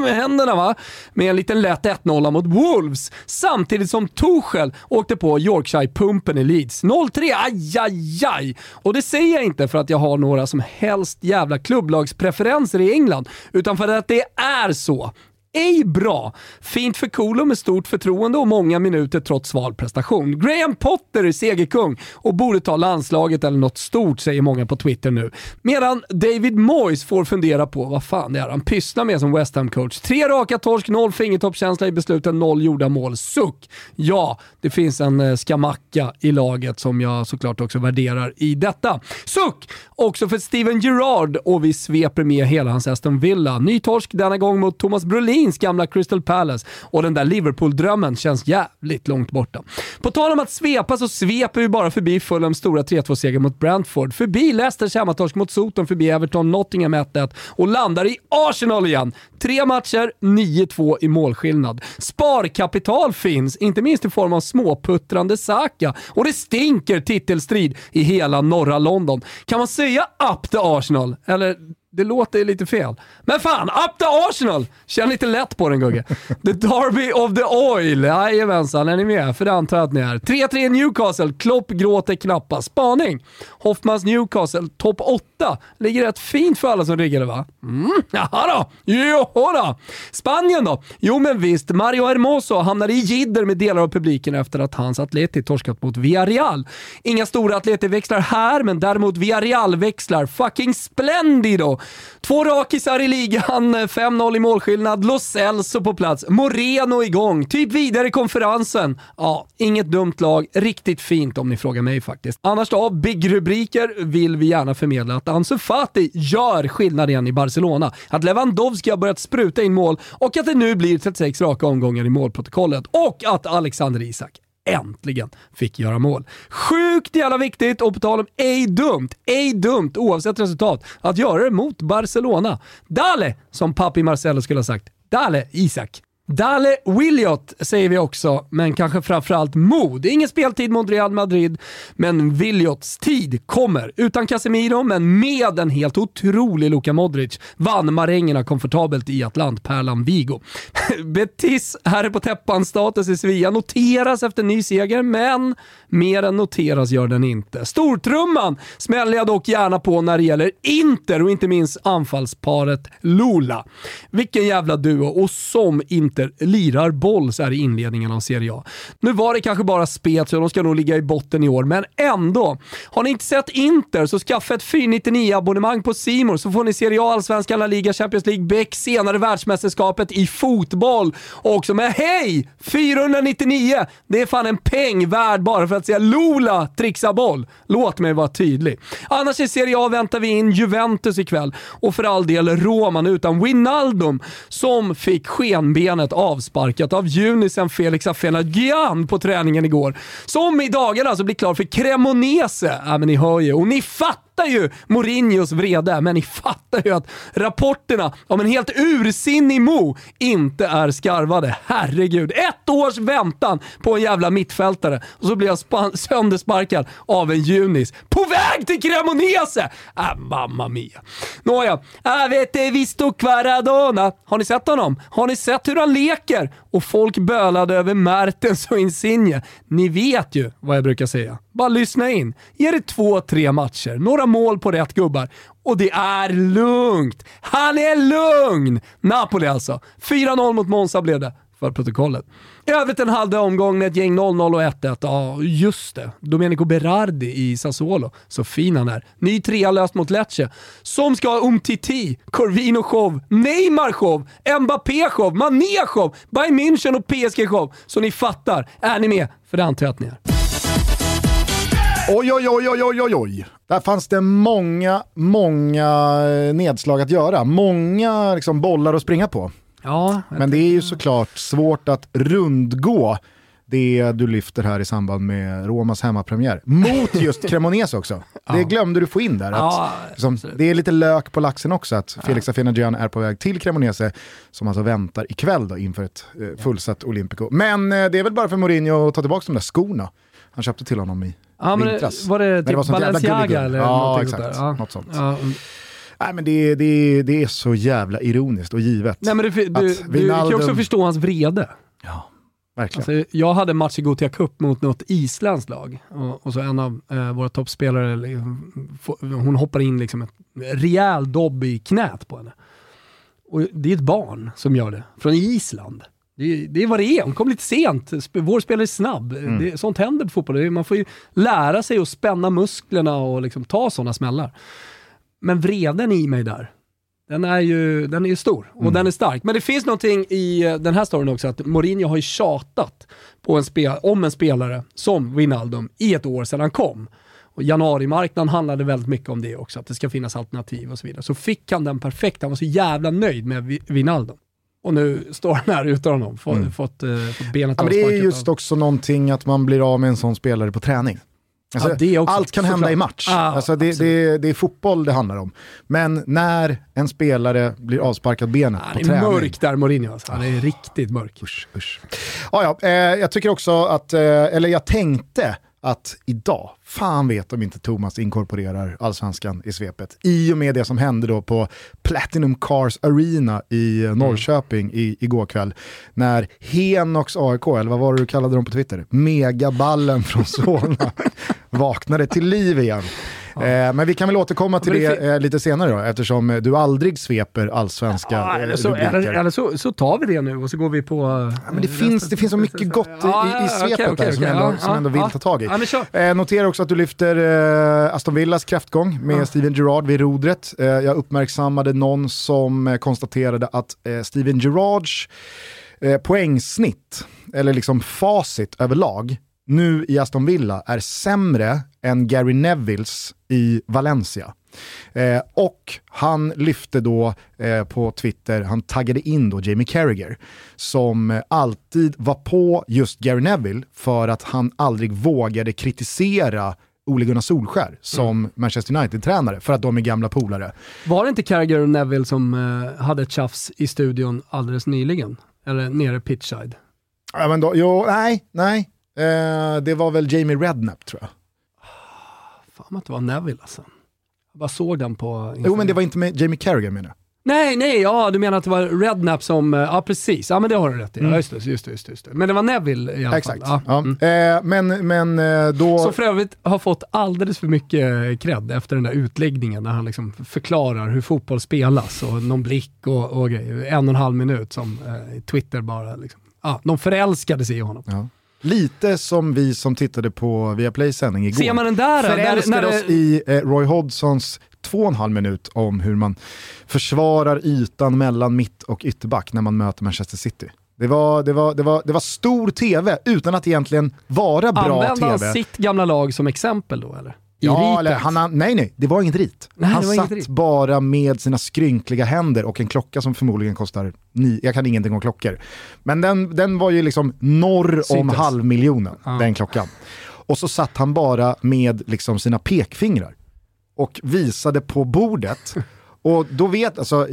med händerna va, med en liten lätt 1-0 mot Wolves. Samtidigt som Tuchel åkte på Yorkshire-pumpen i Leeds. 0-3, aj, aj, aj. Och det säger jag inte för att jag har några som helst jävla klubblagspreferenser i England, utan för att det är så ej bra. Fint för Kolo med stort förtroende och många minuter trots sval prestation. Graham Potter är segerkung och borde ta landslaget eller något stort, säger många på Twitter nu. Medan David Moyes får fundera på vad fan det är han pysslar med som West Ham-coach. Tre raka torsk, noll fingertoppskänsla i besluten, noll gjorda mål. Suck! Ja, det finns en eh, skamacka i laget som jag såklart också värderar i detta. Suck! Också för Steven Gerrard och vi sveper med hela hans Aston Villa. Ny torsk denna gång mot Thomas Brolin Brolins gamla Crystal Palace och den där Liverpool-drömmen känns jävligt långt borta. På tal om att svepa så sveper vi bara förbi Fulhams stora 3-2-seger mot Brentford, förbi Leicesters hemmatorsk mot Soton, förbi Everton, Nottingham 1-1 och landar i Arsenal igen. Tre matcher, 9-2 i målskillnad. Sparkapital finns, inte minst i form av småputtrande Saka och det stinker titelstrid i hela norra London. Kan man säga up the Arsenal? Eller det låter lite fel. Men fan, up the Arsenal! Känn lite lätt på den Gugge. The Derby of the Oil. Jajamensan, är ni med? För det antar jag att ni är. 3-3 Newcastle. Klopp gråter knappast. Spaning. Hoffmans Newcastle, topp 8. Ligger rätt fint för alla som riggade va? Mm, jaha då. Jo då. Spanien då? Jo men visst, Mario Hermoso hamnade i jidder med delar av publiken efter att hans Atleti torskat mot Villarreal. Inga stora Atleti-växlar här, men däremot Villarreal-växlar. Fucking splendido! Två rakisar i ligan, eh, 5-0 i målskillnad, Los Celso på plats, Moreno igång, typ vidare i konferensen. Ja, inget dumt lag, riktigt fint om ni frågar mig faktiskt. Annars då, big-rubriker vill vi gärna förmedla att Ansu Fati gör skillnad igen i Barcelona, att Lewandowski har börjat spruta in mål och att det nu blir 36 raka omgångar i målprotokollet och att Alexander Isak äntligen fick göra mål. Sjukt jävla viktigt och på tal om ej dumt, ej dumt oavsett resultat, att göra det mot Barcelona. Dale, som Papi Marcelo skulle ha sagt. Dale, Isak. Dale Williot säger vi också, men kanske framförallt mod. Ingen speltid mot Real Madrid, men Williots tid kommer. Utan Casemiro, men med en helt otrolig Luka Modric vann marängerna komfortabelt i Atlantpärlan Vigo. <laughs> Betis herre på täppan-status i Sevilla noteras efter ny seger, men mer än noteras gör den inte. Stortrumman smäller jag dock gärna på när det gäller Inter och inte minst anfallsparet Lula. Vilken jävla duo och som Inter lirar boll så här i inledningen av Serie A. Nu var det kanske bara spet, och de ska nog ligga i botten i år, men ändå. Har ni inte sett Inter så skaffa ett 499-abonnemang på Simor så får ni Serie A, Allsvenskan, La Liga, Champions League, Beck, senare världsmästerskapet i fotboll också. Men hej! 499! Det är fan en peng värd bara för att se Lola trixa boll. Låt mig vara tydlig. Annars i Serie A väntar vi in Juventus ikväll och för all del Roman utan Winaldum som fick skenbenet avsparkat av junisen Felix Afenagian på träningen igår. Som i dagarna alltså blir klar för Cremonese. Ja, men ni hör ju. Och ni fattar fattar ju Mourinhos vrede, men ni fattar ju att rapporterna om en helt ursinnig Mo inte är skarvade. Herregud, ett års väntan på en jävla mittfältare och så blir jag söndersparkad av en Junis. På väg till Cremonese! Äh, mamma mia. Nåja, äh, avete visto Quaradona. Har ni sett honom? Har ni sett hur han leker? Och folk bölade över Mertens och Insigne. Ni vet ju vad jag brukar säga. Bara lyssna in. Ge det två, tre matcher, några mål på rätt gubbar och det är lugnt. Han är lugn! Napoli alltså. 4-0 mot Monza blev det för protokollet. I övrigt en halv omgång med ett gäng 0-0 och 1-1. Ja, just det. Domenico Berardi i Sassuolo. Så fin han är. Ny trea löst mot Lecce. Som ska ha Umtiti, Corvino show, Neymar show, Mbappé show, Mané show, Bayern München och PSG show. Så ni fattar. Är ni med? För det antar jag att ni är. Oj, oj, oj, oj, oj, oj. Där fanns det många, många eh, nedslag att göra. Många liksom, bollar att springa på. Ja, Men det är ju såklart svårt att rundgå det du lyfter här i samband med Romas hemmapremiär. Mot just Cremonese också. <laughs> Det Ja. glömde du få in där. Att, Ja, liksom, det är lite lök på laxen också att Felix Afena-Gyan är på väg till Cremonese som alltså väntar ikväll då inför ett eh, fullsatt Olympico. Men eh, det är väl bara för Mourinho att ta tillbaka de där skorna han köpte till honom i Ja, men vintras. det, var det När typ var sånt Balenciaga eller Ja, exakt. sånt där? Ja. Något sånt. Ja. Nej, men det, det, det är så jävla ironiskt och givet. Nej, men du, du, du, kan ju också förstå hans vrede. Ja, verkligen. Alltså, jag hade match i Gothia Cup mot något isländskt lag och, och så en av eh, våra toppspelare, liksom, hon hoppar in liksom ett rejäl dobb i knät på henne. Och det är ett barn som gör det, från Island. Det, är- det är vad det är, hon kom lite sent. Vår spelare är snabb. Mm. Det, sånt händer på fotboll. Man får ju lära sig att spänna musklerna och liksom ta sådana smällar. Men vreden i mig där, den är ju den är stor och Mm. den är stark. Men det finns någonting i eh, den här storyn också, att Mourinho har ju tjatat på en spel, om en spelare som Wijnaldum i ett år sedan han kom. Och januarimarknaden handlade väldigt mycket om det också, att det ska finnas alternativ och så vidare. Så fick han den perfekt, han var så jävla nöjd med Wijnaldum. Och nu står han här utan honom, få, Mm. fått, eh, fått benet Ja, men det är just av- också någonting att man blir av med en sån spelare på träning. Alltså, Ja, det också, allt kan hända såklart. i match. Ja, alltså, det, det, det är fotboll det handlar om. Men när en spelare blir avsparkad benet Ja, på det är träning. mörk där Mourinho alltså. Han är riktigt mörk. Usch, usch. Ja, ja, eh, jag tycker också att, eh, eller jag tänkte att idag, fan vet om inte Thomas inkorporerar allsvenskan i svepet. I och med det som hände då på Platinum Cars Arena i eh, Norrköping i, igår kväll. När Henox AIK, eller vad var det du kallade dem på Twitter? Megaballen från <laughs> Solna vaknade till liv igen. Eh, men vi kan väl återkomma till det det eh, lite senare då, eftersom eh, du aldrig sveper allsvenska Ja, eh, eller så, rubriker. eller, eller så, så tar vi det nu och så går vi på... Ja, men det, finns, det finns så mycket gott i, i, i svepet där som jag ändå, som ändå vill ta tag i. Eh, notera också att du lyfter eh, Aston Villas kräftgång med Steven Gerrard vid rodret. Eh, jag uppmärksammade någon som eh, konstaterade att eh, Steven Gerrards eh, poängsnitt, eller liksom facit överlag, nu i Aston Villa är sämre än Gary Nevilles i Valencia. Eh, och han lyfte då eh, på Twitter, han taggade in då Jamie Carragher som eh, alltid var på just Gary Neville för att han aldrig vågade kritisera Ole Gunnar Solskär som Manchester United-tränare för att de är gamla polare. Var det inte Carragher och Neville som eh, hade ett tjafs i studion alldeles nyligen? Eller nere pitchside? Ja, men då, jo, nej, nej. Eh, det var väl Jamie Redknapp tror jag. Fan att det var Neville alltså. Jag bara såg den på... Jo men det var inte med Jamie Carragher menar jag. Nej, nej, ja du menar att det var Redknapp som... eh, Ja precis, ja men det har du rätt i. Ja, just, det, just, det, just, det, just det. Men det var Neville i alla Exakt. fall. Ja. Ja. Mm. Eh, men, men eh, då... Som för övrigt har fått alldeles för mycket cred efter den där utläggningen när han liksom förklarar hur fotboll spelas och någon blick och, och grejer. En och en halv minut som eh, Twitter bara liksom, ja, de förälskade sig i honom. Ja. Lite som vi som tittade på Viaplays sändning igår. Ser man den där? Förälskade där, när oss i eh, Roy Hodgsons två och en halv minut om hur man försvarar ytan mellan mitt och ytterback när man möter Manchester City. Det var, det var, det var, det var stor tv utan att egentligen vara bra Använde han tv. sitt gamla lag som exempel då eller? Ja, ritet? eller han, nej, nej, det var inget rit. Nej, han satt rit. bara med sina skrynkliga händer och en klocka som förmodligen kostar ni, jag kan ingenting om klockor. Men den, den var ju liksom norr om Syntes. halvmiljonen, Ja. den klockan. Och så satt han bara med liksom sina pekfingrar och visade på bordet. <laughs> Och då vet, alltså,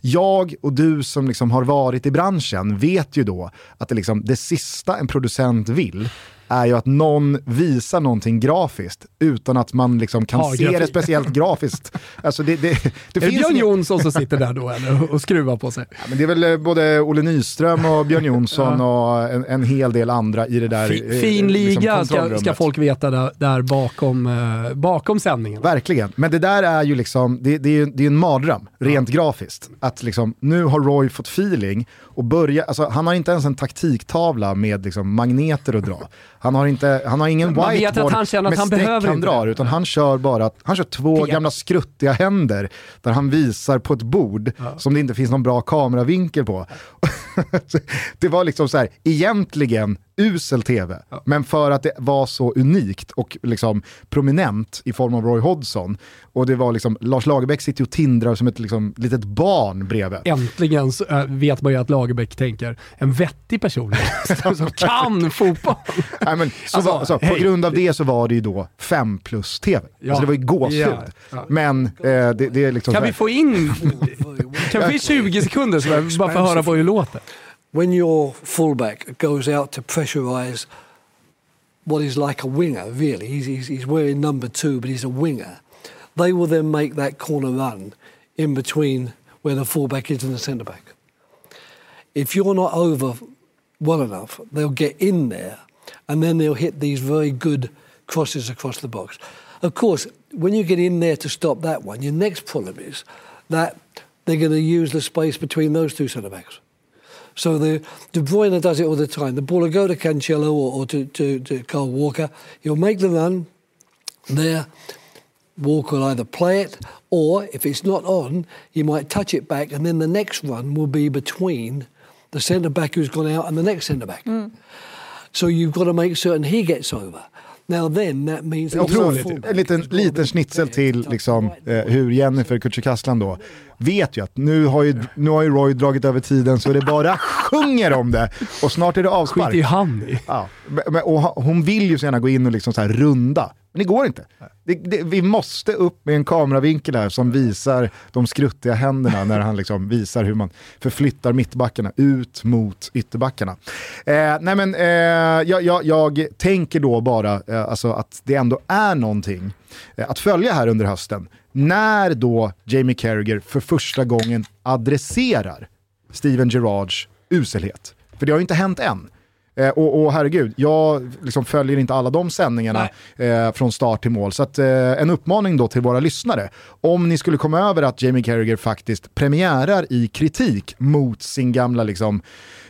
jag och du som liksom har varit i branschen vet ju då att det, liksom, det sista en producent vill är ju att någon visar någonting grafiskt utan att man liksom kan Har se grafik. det speciellt grafiskt. Alltså det, det, det <laughs> är det Björn Jonsson som sitter där då eller? Och skruvar på sig? Ja, men det är väl eh, både Olle Nyström och Björn Jonsson <laughs> och en, en hel del andra i det där Fin, eh, fin liksom liga ska, kontrollrummet. ska folk veta där, där bakom, eh, bakom sändningen. Verkligen, men det där är ju liksom, det, det är det är en mardröm, rent grafiskt. Att liksom, nu har Roy fått feeling och börja, alltså, han har inte ens en taktiktavla med liksom, magneter att dra. Han har, inte, han har ingen Man vet att whiteboard han känner att med han behöver han drar, utan han kör bara, han kör två Pek. gamla skruttiga händer där han visar på ett bord som det inte finns någon bra kameravinkel på. <laughs> det var liksom så här, egentligen usel tv. Ja. Men för att det var så unikt och liksom prominent i form av Roy Hodgson. Och det var liksom, Lars Lagerbäck sitter och tindrar som ett liksom, litet barn bredvid. Äntligen så, äh, vet man ju att Lagerbäck tänker, en vettig person <laughs> som kan fotboll. Nej, men, så alltså, var, så, på grund av det så var det ju då 5 plus-tv. Ja. Alltså det var ju gåshud. Ja. Men eh, det, det, är liksom... Kan vi få in, <laughs> kan vi få in 20 sekunder så bara för att höra på hur det låter? When your fullback goes out to pressurise what is like a winger, really, he's, he's, he's, wearing number two, but he's a winger, they will then make that corner run in between where the fullback is and the centre back. If you're not over well enough, they'll get in there and then they'll hit these very good crosses across the box. Of course, when you get in there to stop that one, your next problem is that they're going to use the space between those two centre backs. So the De Bruyne does it all the time. The ball will go to Cancelo or, or to, to, to Carl Walker. He'll make the run there. Walker will either play it or, if it's not on, he might touch it back, and then the next run will be between the centre back who's gone out and the next centre back. Mm. So you've got to make certain he gets over. Now then, that means Otroligt. En liten, liten schnitzel till liksom, eh, hur Jennifer Kücükaslan då vet ju att nu har ju, nu har ju Roy dragit över tiden så det bara sjunger om det. Och snart är det avspark. Skit i han i. Ja, och hon vill ju så gärna gå in och liksom så här runda. Men det går inte. Det, det, vi måste upp med en kameravinkel här som visar de skruttiga händerna när han liksom visar hur man förflyttar mittbackarna ut mot ytterbackarna. Eh, nej men, eh, jag, jag, jag, tänker då bara eh, alltså att det ändå är någonting eh, att följa här under hösten. När då Jamie Carragher för första gången adresserar Steven Gerrards uselhet. För det har ju inte hänt än. Eh, och, och herregud, jag liksom följer inte alla de sändningarna eh, från start till mål. Så att, eh, en uppmaning då till våra lyssnare. Om ni skulle komma över att Jamie Carragher faktiskt premiärar i kritik mot sin gamla liksom,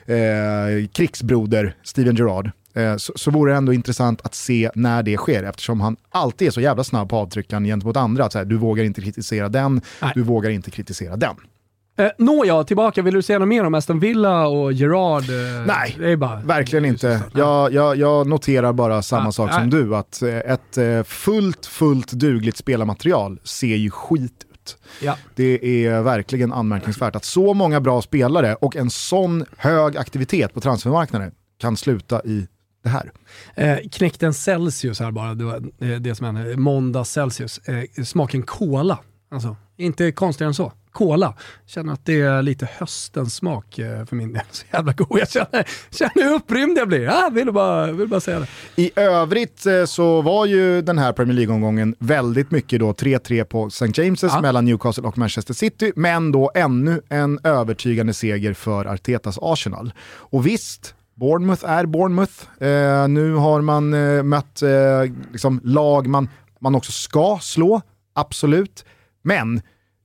eh, krigsbroder Steven Gerrard, eh, så, så vore det ändå intressant att se när det sker eftersom han alltid är så jävla snabb på avtryckan gentemot andra. Att så här, du vågar inte kritisera den, Nej. du vågar inte kritisera den. Eh, Nåja, tillbaka. Vill du säga något mer om Aston Villa och Gerard? Eh, nej, bara, verkligen inte. Jag, jag, jag, noterar bara samma ah, sak nej. som du, att eh, ett eh, fullt, fullt dugligt spelarmaterial ser ju skit ut. Ja. Det är verkligen anmärkningsvärt att så många bra spelare och en sån hög aktivitet på transfermarknaden kan sluta i det här. Eh, en Celsius här bara, det var eh, det som hände. Måndag Celsius. Eh, smaken cola. Alltså, inte konstigare än så. Cola. Känner att det är lite höstens smak eh, för min del. <laughs> Så jävla god. Jag känner, känner hur upprymd jag blir. Jag vill bara, vill bara säga det. I övrigt eh, så var ju den här Premier League-omgången väldigt mycket då 3-3 på St. James's ja. mellan Newcastle och Manchester City, men då ännu en övertygande seger för Artetas Arsenal. Och visst, Bournemouth är Bournemouth. Eh, nu har man eh, mött eh, liksom lag man, man också ska slå, absolut. Men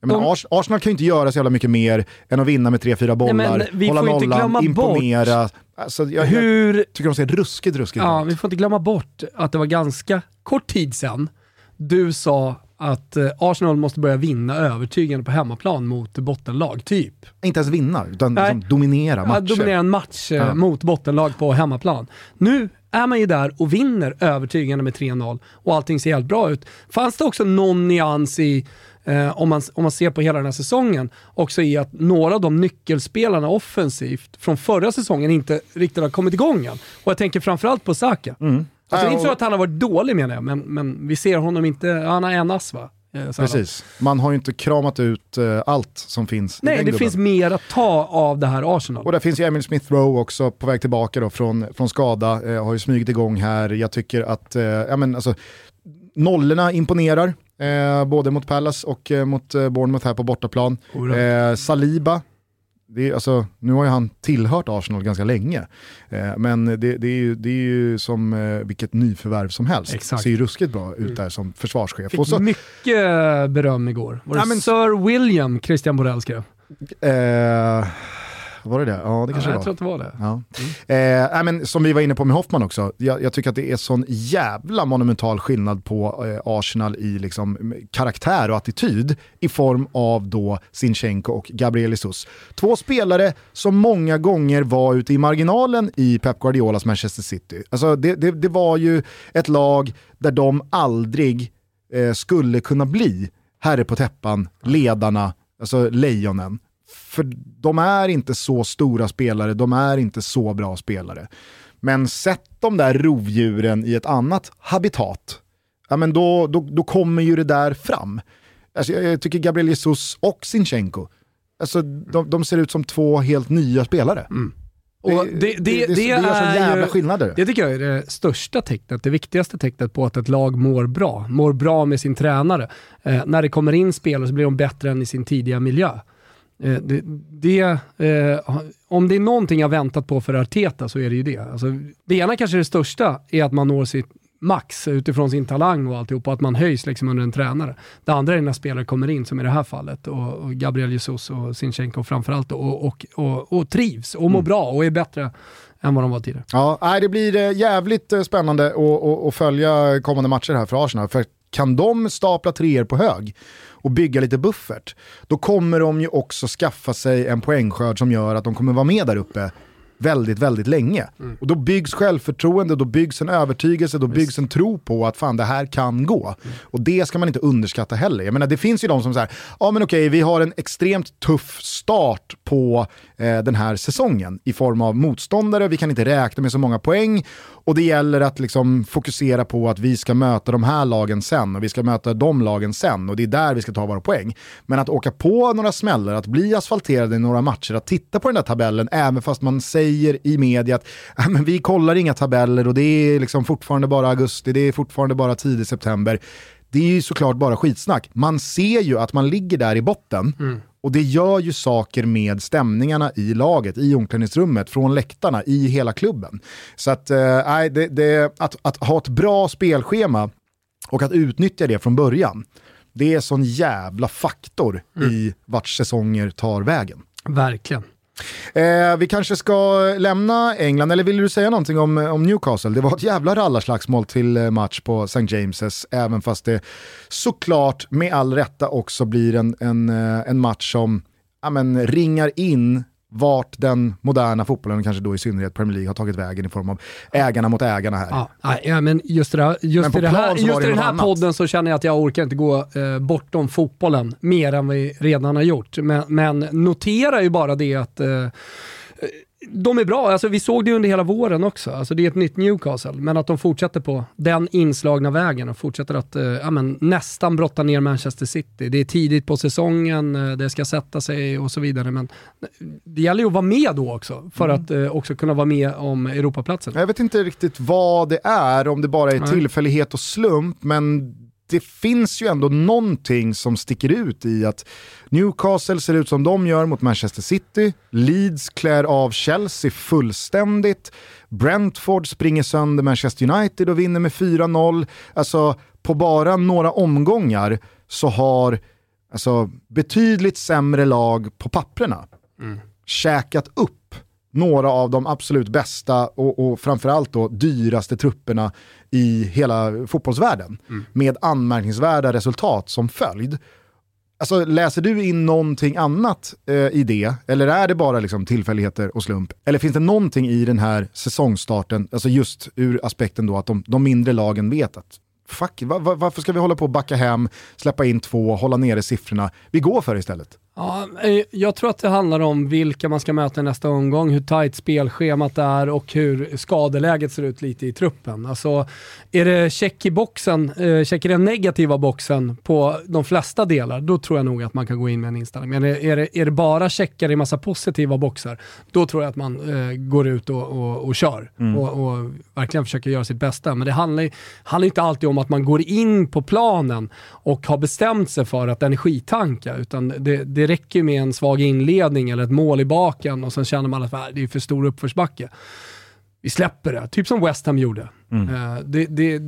menar, Ars Arsenal kan ju inte göra så jävla mycket mer än att vinna med 3-4 bollar, Nej, hålla nollan, imponera. Alltså, jag, Hur... jag tycker de ser ruskigt, ruskigt Ja, vi får inte glömma bort att det var ganska kort tid sedan du sa att eh, Arsenal måste börja vinna övertygande på hemmaplan mot bottenlag, typ. Inte ens vinna, utan liksom dominera matcher. Ja, dominera en match eh, ja. mot bottenlag på hemmaplan. Nu är man ju där och vinner övertygande med 3-0 och allting ser helt bra ut. Fanns det också någon nyans i eh, om, man, om man ser på hela den här säsongen, också i att några av de nyckelspelarna offensivt från förra säsongen inte riktigt har kommit igång än. Och jag tänker framförallt på Saka. Mm. Alltså, det är inte så att han har varit dålig menar jag, men, men vi ser honom inte, han har en ass va? Eh, Precis, man har ju inte kramat ut uh, allt som finns. Nej, det finns mer att ta av det här Arsenal. Och där finns ju Emil Smith Rowe också på väg tillbaka då från, från skada, uh, har ju smugit igång här. Jag tycker att, uh, ja men alltså, nollorna imponerar. Eh, både mot Palace och eh, mot eh, Bournemouth här på bortaplan. Eh, Saliba, det är, alltså, nu har ju han tillhört Arsenal ganska länge. Eh, men det, det, är ju, det är ju som eh, vilket nyförvärv som helst. Exakt. Ser ju ruskigt bra ut där som försvarschef. Fick så, mycket beröm igår. Var det ja, men, Sir William Christian Borell skrev? Eh, Var det det? Ja, det kanske Ja, det jag var. tror att det var det. Ja. Eh, nej, men som vi var inne på med Hoffman också, jag, jag tycker att det är sån jävla monumental skillnad på eh, Arsenal i liksom, karaktär och attityd i form av då Sinchenko och Gabriel Jesus. Två spelare som många gånger var ute i marginalen i Pep Guardiolas Manchester City. Alltså, det, det, det var ju ett lag där de aldrig eh, skulle kunna bli herre på täppan, ledarna, alltså lejonen. För de är inte så stora spelare, de är inte så bra spelare. Men sätt de där rovdjuren i ett annat habitat, ja men då, då, då kommer ju det där fram. Alltså jag, jag tycker Gabriel Jesus och Sinchenko, alltså de, de ser ut som två helt nya spelare. Och det, det, det, det, det så är jävla ju, skillnader. det tycker jag är det största tecknet, det viktigaste tecknet på att ett lag mår bra. Mår bra med sin tränare. Eh, när det kommer in spelare så blir de bättre än i sin tidiga miljö. Eh, det, det, eh, om det är någonting jag väntat på för Arteta så är det ju det. Alltså, det ena kanske det största är att man når sitt max utifrån sin talang och alltihop och att man höjs liksom under en tränare. Det andra är när spelare kommer in, som i det här fallet, och, och Gabriel Jesus och Sinchenko framförallt, och, och, och, och trivs och mår bra och är bättre än vad de var tidigare. Ja, det blir eh, jävligt spännande att, att, att följa kommande matcher här för Arsenal. För kan de stapla treor på hög och bygga lite buffert, då kommer de ju också skaffa sig en poängskörd som gör att de kommer vara med där uppe väldigt, väldigt länge. Och då byggs självförtroende, då byggs en övertygelse, då byggs en tro på att fan det här kan gå. Och det ska man inte underskatta heller. Jag menar det finns ju de som säger, ja men okej vi har en extremt tuff start på eh, den här säsongen i form av motståndare, vi kan inte räkna med så många poäng och det gäller att liksom fokusera på att vi ska möta de här lagen sen och vi ska möta de lagen sen och det är där vi ska ta våra poäng. Men att åka på några smällar, att bli asfalterad i några matcher, att titta på den där tabellen även fast man säger i media att "Ah, men vi kollar inga tabeller och det är liksom fortfarande bara augusti, det är fortfarande bara tidig september. Det är ju såklart bara skitsnack. Man ser ju att man ligger där i botten och det gör ju saker med stämningarna i laget, i omklädningsrummet, från läktarna, i hela klubben. Så att, eh, det, det, att, att ha ett bra spelschema och att utnyttja det från början, det är sån jävla faktor i vart säsonger tar vägen. Verkligen. Eh, vi kanske ska lämna England, eller vill du säga någonting om, om Newcastle? Det var ett jävla rallarslagsmål till eh, match på St. James's, även fast det såklart med all rätta också blir en, en, eh, en match som ja, men, ringar in vart den moderna fotbollen, kanske då i synnerhet Premier League, har tagit vägen i form av ägarna mot ägarna här. Ja, ja, men just, det Men just, på i, det här, just i den här annat. podden så känner jag att jag orkar inte gå eh, bortom fotbollen mer än vi redan har gjort. Men, men notera ju bara det att eh, de är bra, alltså, vi såg det under hela våren också. Alltså, det är ett nytt Newcastle, men att de fortsätter på den inslagna vägen och fortsätter att eh, ja, men, nästan brotta ner Manchester City. Det är tidigt på säsongen, eh, det ska sätta sig och så vidare. Men det gäller ju att vara med då också, för Mm. att eh, också kunna vara med om Europaplatsen. Jag vet inte riktigt vad det är, om det bara är Nej. tillfällighet och slump, men det finns ju ändå någonting som sticker ut i att Newcastle ser ut som de gör mot Manchester City, Leeds klär av Chelsea fullständigt, Brentford springer sönder Manchester United och vinner med 4-0. Alltså på bara några omgångar så har alltså, betydligt sämre lag på papprena käkat upp några av de absolut bästa och, och framförallt då dyraste trupperna i hela fotbollsvärlden. Med anmärkningsvärda resultat som följd. Alltså, läser du in någonting annat eh, i det? Eller är det bara liksom, tillfälligheter och slump? Eller finns det någonting i den här säsongstarten, alltså just ur aspekten då att de, de mindre lagen vet att fuck, va, va, varför ska vi hålla på och backa hem, släppa in två, hålla nere siffrorna? Vi går för det istället. Ja, eh, jag tror att det handlar om vilka man ska möta i nästa omgång, hur tajt spelschemat är och hur skadeläget ser ut lite i truppen. Alltså, är det check i boxen, eh, check i den negativa boxen på de flesta delar, då tror jag nog att man kan gå in med en inställning. Men är det, är det, är det bara checkar i massa positiva boxar, då tror jag att man eh, går ut och, och, och kör och, och verkligen försöker göra sitt bästa. Men det handlar, handlar inte alltid om att man går in på planen och har bestämt sig för att energitanka, utan det, det räcker ju med en svag inledning eller ett mål i baken och sen känner man att äh, det är för stor uppförsbacke. Vi släpper det, typ som West Ham gjorde. Mm. Uh, det, det,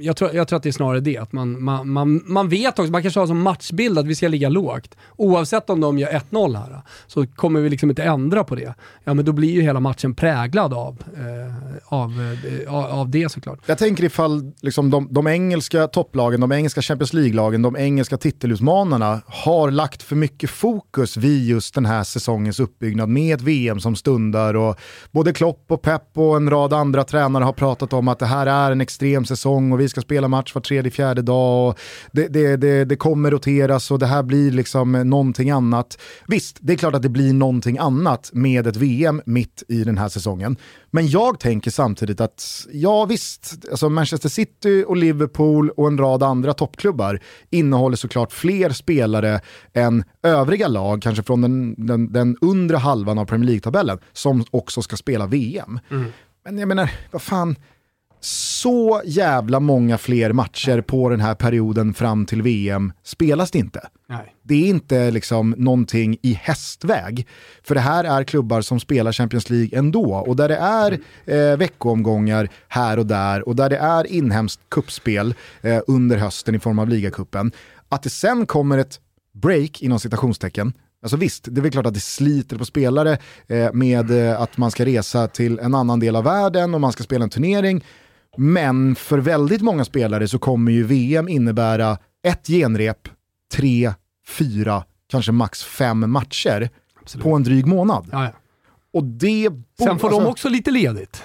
jag, tror, jag tror att det är snarare det, att man, man, man, man vet också, man kanske har som matchbild att vi ska ligga lågt. Oavsett om de gör 1-0 här, så kommer vi liksom inte ändra på det. Ja men då blir ju hela matchen präglad av, eh, av, eh, av det såklart. Jag tänker ifall liksom de, de engelska topplagen, de engelska Champions League-lagen, de engelska titelutmanarna har lagt för mycket fokus vid just den här säsongens uppbyggnad med ett VM som stundar och både Klopp och Pep och en rad andra tränare har pratat om att det här är en extrem säsong och vi ska spela match var tredje, fjärde dag och det, det, det, det kommer roteras och det här blir liksom någonting annat. Visst, det är klart att det blir någonting annat med ett VM mitt i den här säsongen. Men jag tänker samtidigt att, ja visst, alltså Manchester City och Liverpool och en rad andra toppklubbar innehåller såklart fler spelare än övriga lag, kanske från den, den, den undre halvan av Premier League-tabellen, som också ska spela VM. Mm. Men jag menar, vad fan, så jävla många fler matcher på den här perioden fram till VM spelas det inte. Nej. Det är inte liksom någonting i hästväg. För det här är klubbar som spelar Champions League ändå och där det är eh, veckoomgångar här och där och där det är inhemskt kuppspel eh, under hösten i form av ligacupen. Att det sen kommer ett break inom citationstecken Alltså visst, det är väl klart att det sliter på spelare eh, med eh, att man ska resa till en annan del av världen och man ska spela en turnering. Men för väldigt många spelare så kommer ju VM innebära ett genrep, tre, fyra, kanske max fem matcher Absolut. på en dryg månad. Ja, ja. Och det Sen får alltså, de också lite ledigt.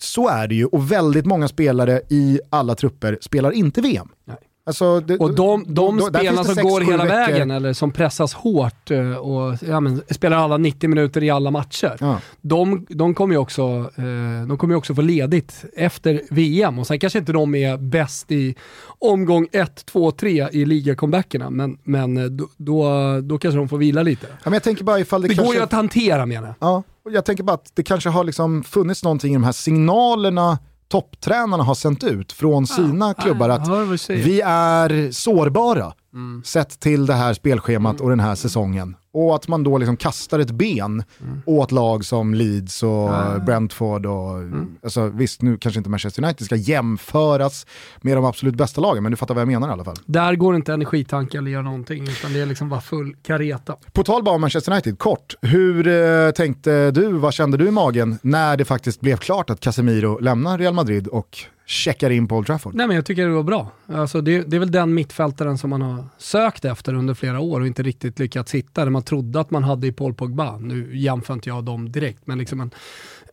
Så är det ju och väldigt många spelare i alla trupper spelar inte VM. Nej. Alltså, det, och de, de spelarna som går hela veckor. vägen, eller som pressas hårt eh, och ja, men, spelar alla 90 minuter i alla matcher, ja. de, de kommer ju också, eh, de kommer också få ledigt efter VM. Och sen kanske inte de är bäst i omgång 1, 2, 3 i ligacomebackerna, men, men eh, då, då, då kanske de får vila lite. Ja, men jag tänker bara ifall det, det kanske... går ju att hantera menar jag. Ja, jag tänker bara att det kanske har liksom funnits någonting i de här signalerna topptränarna har sänt ut från sina ah, klubbar att vi är sårbara mm. sett till det här spelschemat mm. och den här säsongen. Och att man då liksom kastar ett ben mm. åt lag som Leeds och ja. Brentford. Och, mm. alltså, visst, nu kanske inte Manchester United ska jämföras med de absolut bästa lagen, men du fattar vad jag menar i alla fall. Där går inte energitanke eller göra någonting, utan det är liksom bara full kareta. På tal bara om Manchester United, kort. Hur eh, tänkte du, vad kände du i magen när det faktiskt blev klart att Casemiro lämnar Real Madrid och checkar in på Old Trafford? Nej men jag tycker det var bra. Alltså det, det, är väl den mittfältaren som man har sökt efter under flera år och inte riktigt lyckats hitta. Det man trodde att man hade i Paul Pogba. Nu jämför inte jag dem direkt, men liksom en,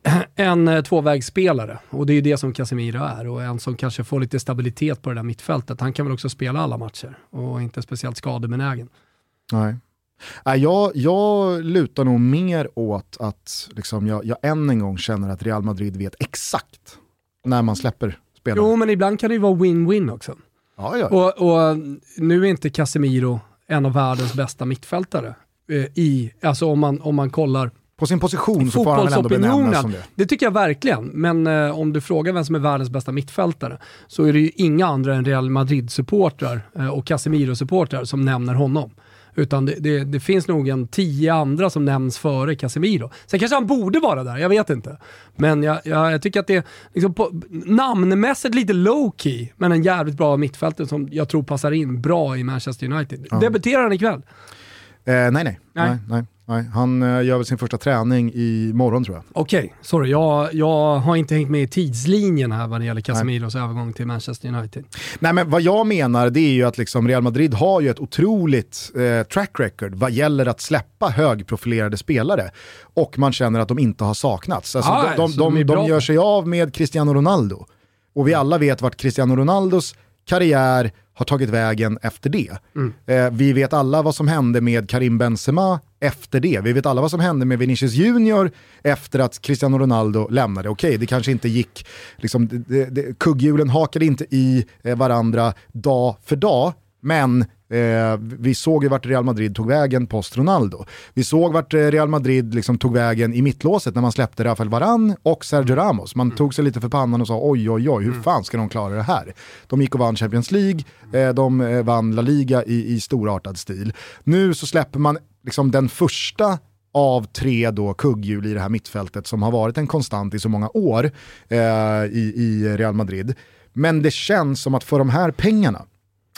<clears throat> en eh, tvåvägsspelare. Och det är ju det som Casemiro är och en som kanske får lite stabilitet på det där mittfältet. Han kan väl också spela alla matcher och inte speciellt skadebenägen. Nej. Jag, jag lutar nog mer åt att liksom jag, jag än en gång känner att Real Madrid vet exakt när man släpper spelare. Jo, men ibland kan det ju vara win-win också. Ja, ja. Och, och, nu är inte Casemiro en av världens bästa mittfältare. Eh, i, alltså om man, om man kollar på sin position så får han väl ändå benämnas som det. Det tycker jag verkligen, men eh, om du frågar vem som är världens bästa mittfältare så är det ju inga andra än Real Madrid-supportrar eh, och Casemiro-supportrar som nämner honom. Utan det, det, det, finns nog en tio andra som nämns före Casemiro. Sen kanske han borde vara där, jag vet inte. Men jag, jag, jag tycker att det är liksom på, namnmässigt lite low key, men en jävligt bra mittfältare som jag tror passar in bra i Manchester United. Ja. Debuterar han ikväll? Eh, nej, nej. nej. nej, nej. Nej, han uh, gör väl sin första träning i morgon tror jag. Okej, okay, sorry. Jag, jag har inte hängt med i tidslinjen här vad det gäller Casemiros övergång till Manchester United. Nej, men vad jag menar det är ju att liksom Real Madrid har ju ett otroligt eh, track record vad gäller att släppa högprofilerade spelare. Och man känner att de inte har saknats. Alltså, ah, de, de, de, de gör sig av med Cristiano Ronaldo. Och vi alla vet vart Cristiano Ronaldos karriär har tagit vägen efter det. Mm. Eh, vi vet alla vad som hände med Karim Benzema efter det. Vi vet alla vad som hände med Vinicius Junior efter att Cristiano Ronaldo lämnade. Okej, okay, det kanske inte gick, liksom, det, det, kugghjulen hakade inte i eh, varandra dag för dag, men Eh, vi såg ju vart Real Madrid tog vägen post Ronaldo. Vi såg vart eh, Real Madrid liksom tog vägen i mittlåset när man släppte Rafael Varan och Sergio Ramos. Man mm. tog sig lite för pannan och sa oj oj oj, hur mm. fan ska de klara det här? De gick och vann Champions League, eh, de eh, vann La Liga i, i storartad stil. Nu så släpper man liksom den första av tre då kugghjul i det här mittfältet som har varit en konstant i så många år eh, i, i Real Madrid. Men det känns som att för de här pengarna,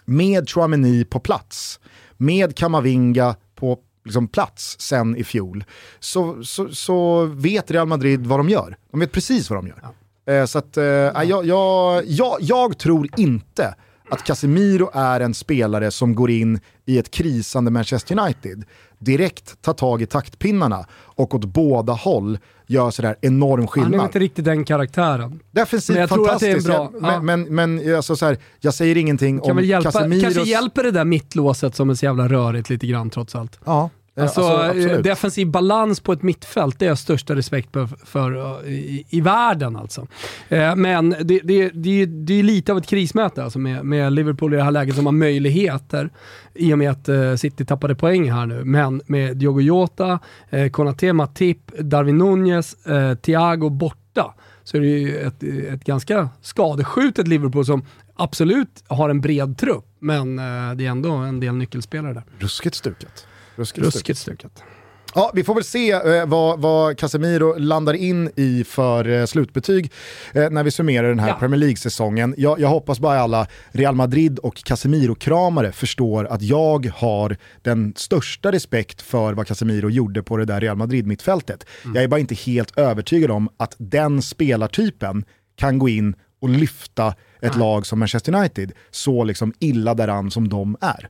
med Chouameni på plats, med Kamavinga på liksom, plats sen i fjol, så, så, så, vet Real Madrid vad de gör. De vet precis vad de gör. Ja. Eh, så att, eh, ja. jag, jag, jag, jag tror inte att Casemiro är en spelare som går in i ett krisande Manchester United, direkt tar tag i taktpinnarna och åt båda håll gör sådär enorm skillnad. Han är inte riktigt den karaktären. Defensivt men jag fantastiskt, tror att det är bra. Ja. men, men, men alltså så här, jag säger ingenting kan om hjälpa, Casemiros... Kanske hjälper det där mittlåset som är så jävla rörigt lite grann trots allt. Ja, Alltså, alltså defensiv balans på ett mittfält, det är jag största respekt för, för i, i, världen. Alltså. Eh, men det, det, det, det är lite av ett krismöte alltså, med, med, Liverpool i det här läget som har möjligheter i och med att eh, City tappade poäng här nu. Men med Diogo Jota, eh, Konate, Matip, Darwin Nunez, eh, Thiago borta så är det ju ett, ett ganska skadeskjutet Liverpool som absolut har en bred trupp, men eh, det är ändå en del nyckelspelare där. Ruskigt stuket. Ruskigt, Ruskigt stuket. Ja, vi får väl se eh, vad, vad, Casemiro landar in i för eh, slutbetyg eh, när vi summerar den här ja. Premier League-säsongen. Jag, jag, hoppas bara alla Real Madrid och Casemiro-kramare förstår att jag har den största respekt för vad Casemiro gjorde på det där Real Madrid-mittfältet. Mm. Jag är bara inte helt övertygad om att den spelartypen kan gå in och lyfta ett Nej. lag som Manchester United så liksom illa däran som de är.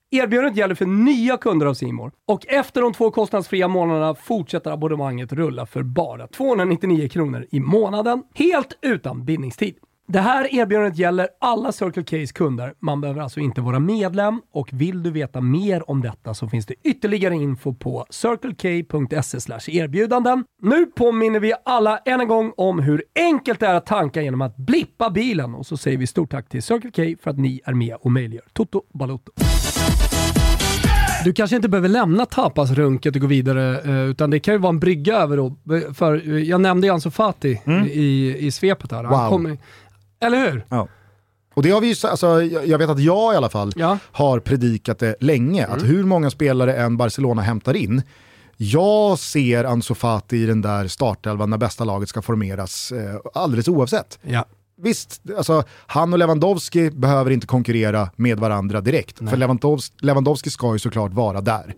Erbjudandet gäller för nya kunder av Simor och efter de två kostnadsfria månaderna fortsätter abonnemanget rulla för bara 299 kronor i månaden, helt utan bindningstid. Det här erbjudandet gäller alla Circle K's kunder. Man behöver alltså inte vara medlem och vill du veta mer om detta så finns det ytterligare info på circlek.se erbjudanden. Nu påminner vi alla än en gång om hur enkelt det är att tanka genom att blippa bilen och så säger vi stort tack till Circle K för att ni är med och möjliggör Toto Balotto. Du kanske inte behöver lämna tapasrunket och gå vidare, eh, utan det kan ju vara en brygga över då. För jag nämnde ju Ansu Fati mm. i, i svepet här. Wow. Kom, eller hur? Ja. Och det har vi ju, alltså, jag vet att jag i alla fall ja. har predikat det länge, mm. att hur många spelare än Barcelona hämtar in, jag ser Ansu Fati i den där startelvan när bästa laget ska formeras, eh, alldeles oavsett. Ja. Visst, alltså, han och Lewandowski behöver inte konkurrera med varandra direkt, Nej. för Lewandowski, Lewandowski ska ju såklart vara där.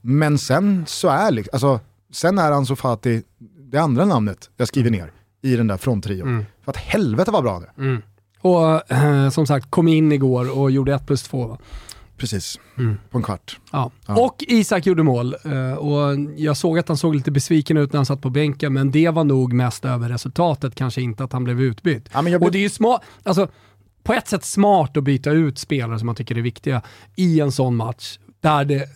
Men sen så är, alltså, sen är Ansu Fati det andra namnet jag skriver ner i den där fronttrion. Mm. För att helvete vad bra det mm. Och eh, som sagt, kom in igår och gjorde 1 plus 2. Precis, mm. på en kvart. Ja. ja. Och Isak gjorde mål. Eh, och jag såg att han såg lite besviken ut när han satt på bänken, men det var nog mest över resultatet, kanske inte att han blev utbytt. Ja, blev... Och det är ju smart, alltså, på ett sätt smart att byta ut spelare som man tycker är viktiga i en sån match, där det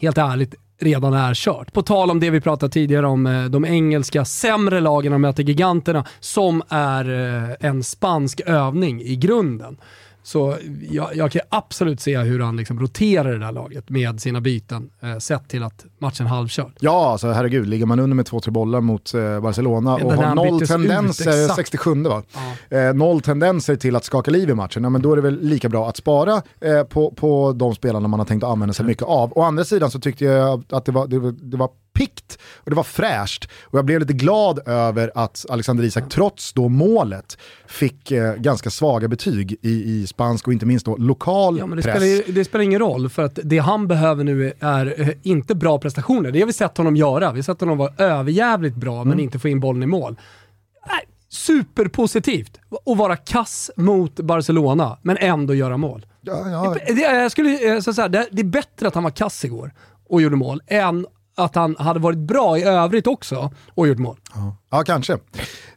helt ärligt redan är kört. På tal om det vi pratade tidigare om, eh, de engelska sämre lagen möter giganterna, som är eh, en spansk övning i grunden. Så jag, jag, kan absolut se hur han liksom roterar det där laget med sina byten, eh, sett till att matchen halvkörd. Ja, alltså herregud, ligger man under med två, tre bollar mot eh, Barcelona och har noll tendenser, ut, 67 va? Ja. Eh, noll tendenser till att skaka liv i matchen, ja, men då är det väl lika bra att spara eh, på, på de spelarna man har tänkt att använda sig mycket av. Å andra sidan så tyckte jag att det var, det, det var pikt och det var fräscht. Och jag blev lite glad över att Alexander Isak trots då målet fick eh, ganska svaga betyg i, i spansk och inte minst då lokal Ja, men det, press. spelar, det spelar ingen roll, för att det han behöver nu är eh, inte bra prestationer. Det har vi sett honom göra. Vi har sett honom vara överjävligt bra, Mm. men inte få in bollen i mål. Nej, superpositivt att vara kass mot Barcelona, men ändå göra mål. Ja, ja, Det, jag skulle, eh, så så här, det, det är bättre att han var kass igår och gjorde mål, än att han hade varit bra i övrigt också och gjort mål. ja, kanske. Eh,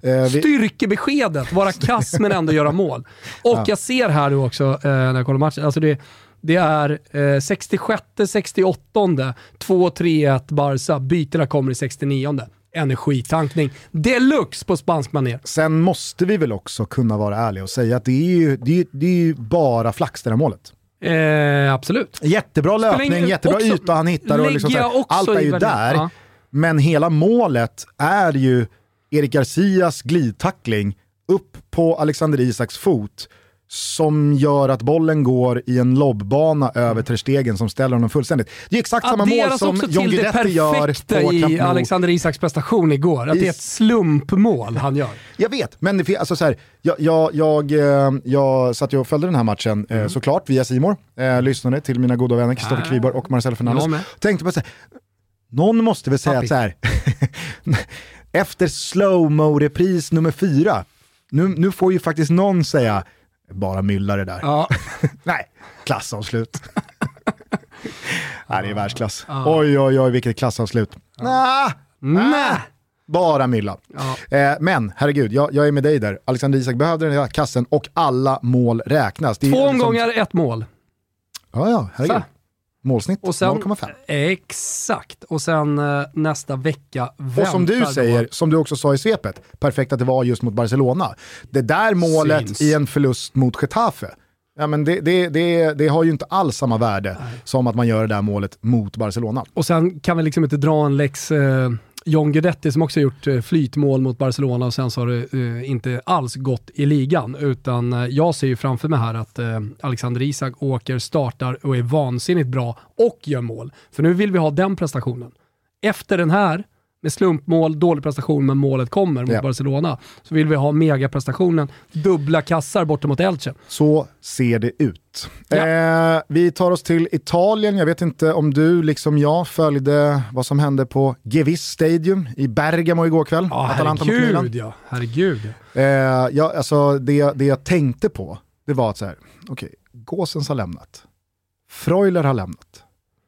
vi, Styrkebeskedet, vara kass men ändå göra mål. <laughs> Och jag ser här nu också eh, när jag kollar matchen, alltså det, det är eh, 66, 68, 2-3-1 Barca, bytena kommer i 69. Energitankning deluxe på spansk manér. sen måste vi väl också kunna vara ärliga och säga att det är ju, det är, det är bara flax det där målet. Eh, absolut. Jättebra Spelar löpning, ingen- jättebra också- yta han hittar och liksom här, allt är ju där. Ja. Men hela målet är ju Erik Garcias glidtackling upp på Alexander Isaks fot som gör att bollen går i en lobbana över Ter Stegen som ställer honom fullständigt. Det är exakt samma mål Adderas som också John till det Guidetti gör perfekta på Camp i Nou. Alexander Isaks prestation igår. Att det är ett slumpmål han gör. <laughs> Jag vet, men det, alltså så här, jag, jag, jag, eh, jag satt ju och följde den här matchen Mm. eh, såklart via Simor. Eh, lyssnade till mina goda vänner Kristoffer Ah. Kviborg och Fernandes. Jag med. Tänkte på så här, någon måste väl säga Papi. att så här, <laughs> efter slowmo-repris nummer fyra, nu, nu får ju faktiskt någon säga, bara mylla det där. Ja. <laughs> Nej, klassavslut. <laughs> Nej, det är världsklass. Oj, oj, oj, vilket klassavslut. Nah, Nej. bara mylla. Ja. Eh, men herregud, jag, jag är med dig där. Alexander Isak behövde den här kassen och alla mål räknas. Två liksom- omgångar, ett mål. Ja, ja, herregud. Så. Målsnitt Och sen, 0,5. Exakt. Och sen eh, nästa vecka Och som du då- säger, som du också sa i svepet, perfekt att det var just mot Barcelona. Det där målet Syns. i en förlust mot Getafe, ja, men det, det, det, det har ju inte alls samma värde som att man gör det där målet mot Barcelona. Och sen kan vi liksom inte dra en lex eh, John Guidetti som också gjort eh, flytmål mot Barcelona och sen så har det eh, inte alls gått i ligan. Utan eh, jag ser ju framför mig här att Alexander Isak åker, startar och är vansinnigt bra och gör mål. För nu vill vi ha den prestationen. Efter den här, med slumpmål, dålig prestation men målet kommer mot Ja. Barcelona, så vill vi ha megaprestationen, dubbla kassar borta mot Elche. Så ser det ut. Ja. Eh, vi tar oss till Italien. Jag vet inte om du, liksom jag, följde vad som hände på Gevis Stadium i Bergamo igår kväll. Ja, Atalanta mot Milan. herregud ja. Herregud. Eh, ja, alltså det, det jag tänkte på, det var att så här, okej, Gåsens har lämnat. Freuler har lämnat.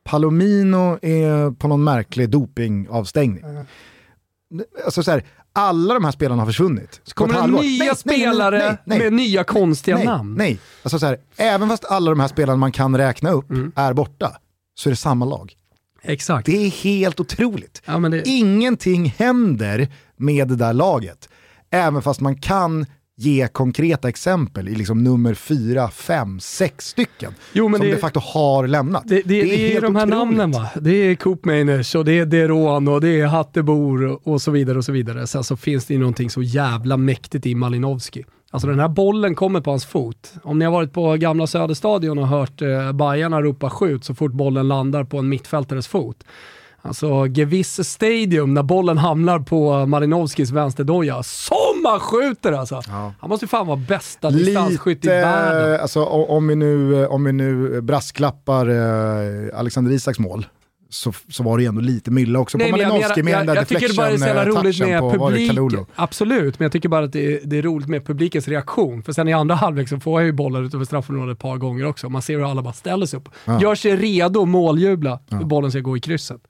Palomino är på någon märklig dopingavstängning. Alltså så här, alla de här spelarna har försvunnit. Så kommer det nya Nej, spelare nej, nej. med nya konstiga namn. Nej, alltså så här, även fast alla de här spelarna man kan räkna upp Mm. är borta, så är det samma lag. Exakt. Det är helt otroligt. Ja, det, Ingenting händer med det där laget. Även fast man kan ge konkreta exempel i liksom nummer fyra, fem, sex stycken Jo, men som det- de facto har lämnat. det, det, det, är, helt de här otroligt. namnen va. Det är Coop Mainers och det är Deron och det är Hattebor och, så vidare och så vidare. Sen så finns det ju någonting så jävla mäktigt i Malinowski. Alltså den här bollen kommer på hans fot. Om ni har varit på gamla Söderstadion och hört eh, Bajarna ropa skjut så fort bollen landar på en mittfältares fot. Alltså Gewiss Stadium, när bollen hamnar på Malinowskis vänsterdoja. Som han skjuter alltså! Han måste ju fan vara bästa distansskytt i världen. Alltså, om, vi nu, om vi nu brasklappar eh, Alexander Isaks mål, så, så var det ju ändå lite mylla också Nej, på jag, Malinowski med menar- den där jag, jag tycker bara det är så jävla roligt med eh, touchen på, publik. Absolut, men jag tycker bara att det är, det är roligt med publikens reaktion. För sen i andra halvlek så får jag ju bollar utöver straffområdet ett par gånger också. Man ser hur alla bara ställer sig upp. Gör sig redo att måljubla hur bollen ska gå i krysset.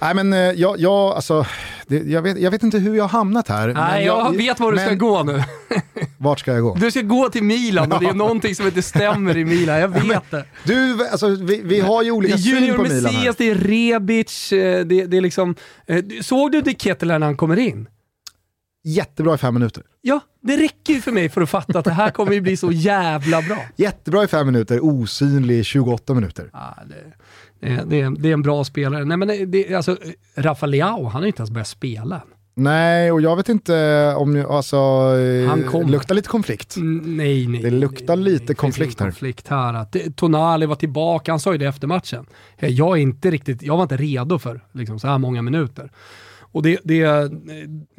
Nej men eh, jag, jag, alltså, det, jag, vet, jag vet inte hur jag har hamnat här. Nej, jag vet var du ska men gå nu. <laughs> Vart ska jag gå? Du ska gå till Milan och det är någonting som inte stämmer i Milan. Jag vet det. Du, alltså, vi, vi har ju Det olika är syn Junior på Milan här. Messias, det är Rebic, eh, det, det är liksom... eh, Såg du De Ketteler när han kommer in? Jättebra i fem minuter. Ja, det räcker ju för mig för att fatta att det här kommer ju bli så jävla bra. Jättebra i fem minuter, osynlig i 28 minuter. Ja, det, det, det, är, det är en bra spelare. Nej, men det, det, alltså, Rafa Leao, han har ju inte ens börjat spela. Nej, och jag vet inte om alltså, eh, Han kommer. luktar lite konflikt. Mm, Nej, nej. Det luktar nej, lite nej. konflikt här. konflikt här. Att Tonali var tillbaka, han sa ju det efter matchen. Jag, är inte riktigt, jag var inte redo för liksom, så här många minuter. Och det, det,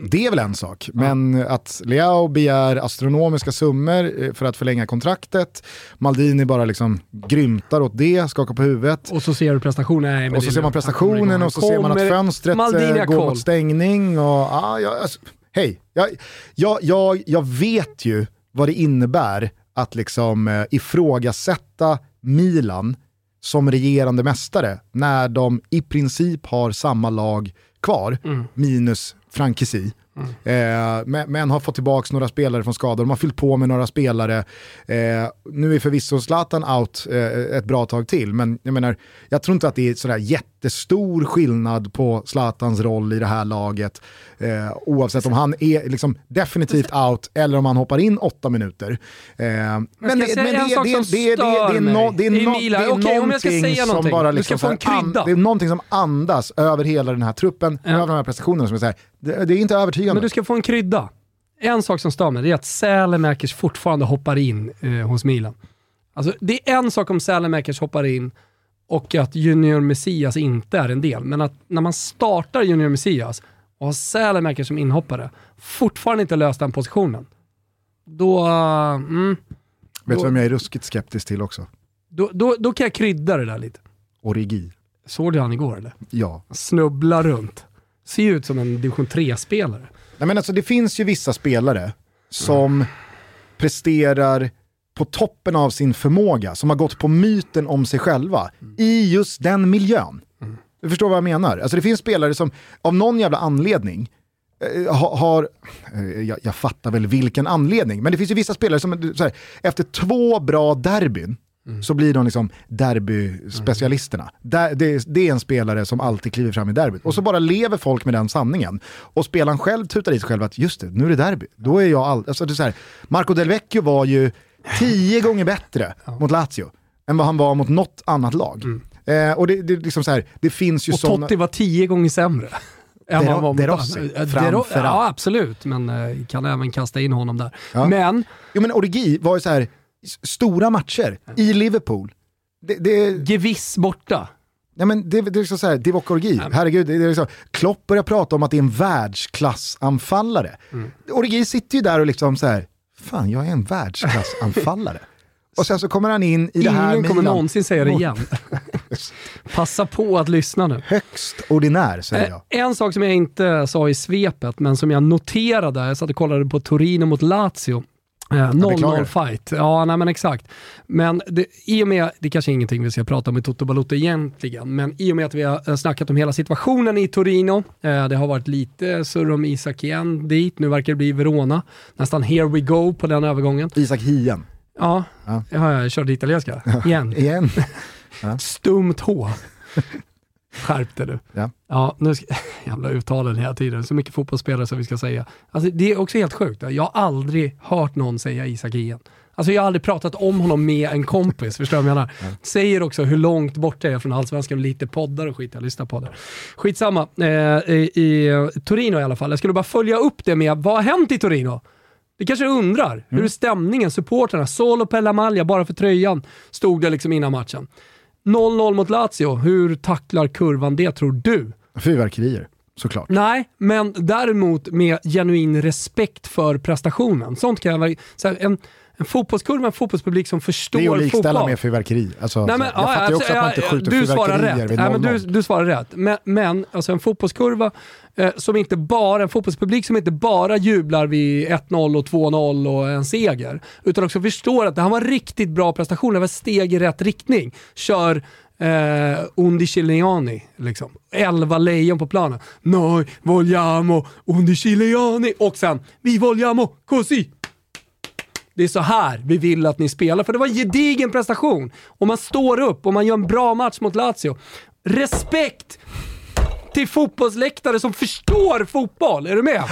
Det är väl en sak, men att Leao begär astronomiska summor eh, för att förlänga kontraktet, Maldini bara liksom grymtar åt det, skakar på huvudet. och så ser du prestationen. Nej, Och så ser man prestationen och så ser man att fönstret Maldini eh, har går mot stängning. Och, ah, ja, alltså, hej, jag, jag, jag, jag vet ju vad det innebär att liksom eh, ifrågasätta Milan som regerande mästare när de i princip har samma lag kvar, Mm. minus Frankesi. Eh, men, men har fått tillbaka några spelare från skador, de har fyllt på med några spelare. Eh, nu är förvisso Zlatan out eh, ett bra tag till, men jag menar, jag tror inte att det är sådär jättestor skillnad på Zlatans roll i det här laget. Eh, oavsett om han är liksom definitivt out eller om han hoppar in åtta minuter. Eh, men det, det, det, det är någonting som bara liksom an- det är någonting som andas över hela den här truppen, Ja. över de här prestationerna som är så här, det, det är inte övertygande. Men du ska få en krydda. En sak som stör mig det är att Sälemäkers fortfarande hoppar in eh, hos Milan. Alltså, det är en sak om Sälemäkers hoppar in och att Junior Messias inte är en del. Men att när man startar Junior Messias och har Sälemäkers som inhoppare, fortfarande inte löst den positionen. Då, eh, mm, Vet du vem jag är ruskigt skeptisk till också? då, då, då kan jag krydda det där lite. Origi. Såg du han igår eller? Ja. Snubblar runt. Ser ju ut som en division 3-spelare. Nej, men alltså, det finns ju vissa spelare som presterar på toppen av sin förmåga, som har gått på myten om sig själva i just den miljön. Du förstår vad jag menar? Alltså det finns spelare som av någon jävla anledning eh, har, eh, jag, jag fattar väl vilken anledning, men det finns ju vissa spelare som så här, efter två bra derbyn så blir de liksom derbyspecialisterna. Där, det, det är en spelare som alltid kliver fram i derbyt. Och så bara lever folk med den sanningen. Och spelaren själv tutar i sig själv att just det, nu är det derby. Då är jag all, alltså det är så här, Marco Del Vecchio var ju tio <laughs> gånger bättre mot Lazio än vad han var mot något annat lag. Eh, och det, det, är liksom så här, det finns ju Och sådana... Totti var tio gånger sämre. än De- vad han var mot De dem. Rossi, Eh, De framför Ro- Ja, absolut. Men eh, kan även kasta in honom där. Ja. Men Jo men Origi var ju så här, stora matcher i Liverpool. Det, det, Geviss borta. Ja, men det, det är så här, Divock Origi, herregud, det är liksom, Klopp börjar prata om att det är en världsklassanfallare. Mm. Origi sitter ju där och liksom så här, fan jag är en världsklassanfallare. <laughs> och sen så kommer han in i det här Ingen kommer Milan. någonsin säga det igen. <laughs> Passa på att lyssna nu. Högst ordinär säger jag. Eh, En sak som jag inte sa i svepet, men som jag noterade, jag satt och kollade på Torino mot Lazio. Eh, 0-0 beklagar. fight. Ja, nej men exakt. Men det, i och med, det kanske är ingenting vi ska prata om i Toto Balotto egentligen, men i och med att vi har eh, snackat om hela situationen i Torino, eh, det har varit lite surr om Isak igen dit, nu verkar det bli Verona. Nästan here we go på den övergången. Isak Hien, Ja, Ja. ja. jag körde italienska <laughs> igen. igen. <laughs> Stumt H. Skärp dig du. Ja. Ja, nu ska, <laughs> jävla uttalen hela tiden. Så mycket fotbollsspelare som vi ska säga. Alltså, det är också helt sjukt. Jag har aldrig hört någon säga Isak Hien. Alltså jag har aldrig pratat om honom med en kompis, förstår du vad jag menar? Säger också hur långt bort jag är från allsvenskan, lite poddar och skit jag lyssnar på. Det. Skitsamma, eh, i, i eh, Torino i alla fall. Jag skulle bara följa upp det med, vad har hänt i Torino? Det kanske undrar. Hur är stämningen? Supporterna? Solo per la maglia, bara för tröjan, stod det liksom innan matchen. 0-0 mot Lazio. Hur tacklar kurvan det tror du? Fyrverkerier, såklart. Nej, men däremot med genuin respekt för prestationen. Sånt kan jag. Så här, en, en fotbollskurva, en fotbollspublik som förstår Det är att likställa fotboll. med fyrverkeri. Alltså, Nej, men, jag fattar ju också att man inte skjuter du svarar rätt. vid Nej, men 0-0. du, du svarar rätt. Men, men alltså en fotbollskurva eh, som inte bara, en fotbollspublik som inte bara jublar vid 1-0 och 2-0 och en seger, utan också förstår att det här var en riktigt bra prestation, det var ett steg i rätt riktning. Kör eh, Undiciliani, liksom. Elva lejon på planen. Noi vogliamo Undiciliani och sen Vi vogliamo così. Det är så här vi vill att ni spelar, för det var en gedigen prestation. Och man står upp och man gör en bra match mot Lazio. Respekt till fotbollsläktare som förstår fotboll, är du med?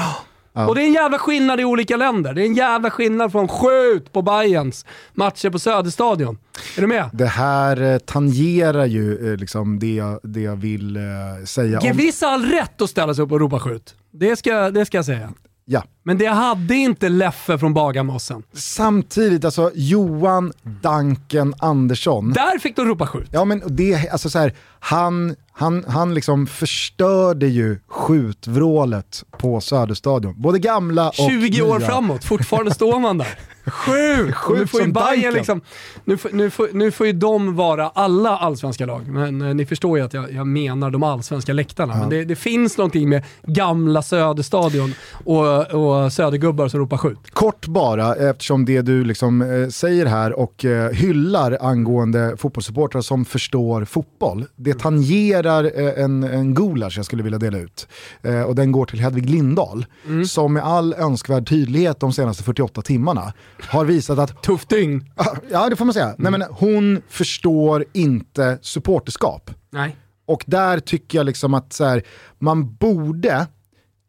Och det är en jävla skillnad i olika länder. Det är en jävla skillnad från skjut på Bayerns matcher på Söderstadion. Är du med? Det här eh, tangerar ju eh, liksom det, jag, det jag vill eh, säga om... Ge vissa all rätt att ställa sig upp och ropa skjut. Det ska, det ska jag säga. Ja. Men det hade inte Leffe från Bagarmossen. Samtidigt, alltså Johan Danken Andersson. Där fick de ropa skjut. Ja men det, alltså så här, han, han, han liksom förstörde ju skjutvrålet på Söderstadion. Både gamla och 20 år nya. framåt, fortfarande står man där. <laughs> Sjukt! Och Nu får ju Bayern liksom, nu, får, nu, får, nu får ju de vara alla allsvenska lag, men eh, ni förstår ju att jag, jag menar de allsvenska läktarna. Men det, det finns någonting med gamla Söderstadion och, och Södergubbar som ropar skjut. Kort bara, eftersom det du liksom, eh, säger här och eh, hyllar angående fotbollssupportrar som förstår fotboll. Det tangerar eh, en, en gulasch jag skulle vilja dela ut. Eh, och den går till Hedvig Lindahl, som med all önskvärd tydlighet de senaste 48 timmarna har visat att <laughs> Tufft dygn. Ja, det får man säga. Nej, men hon förstår inte supporterskap. Nej. Och där tycker jag liksom att så här, man borde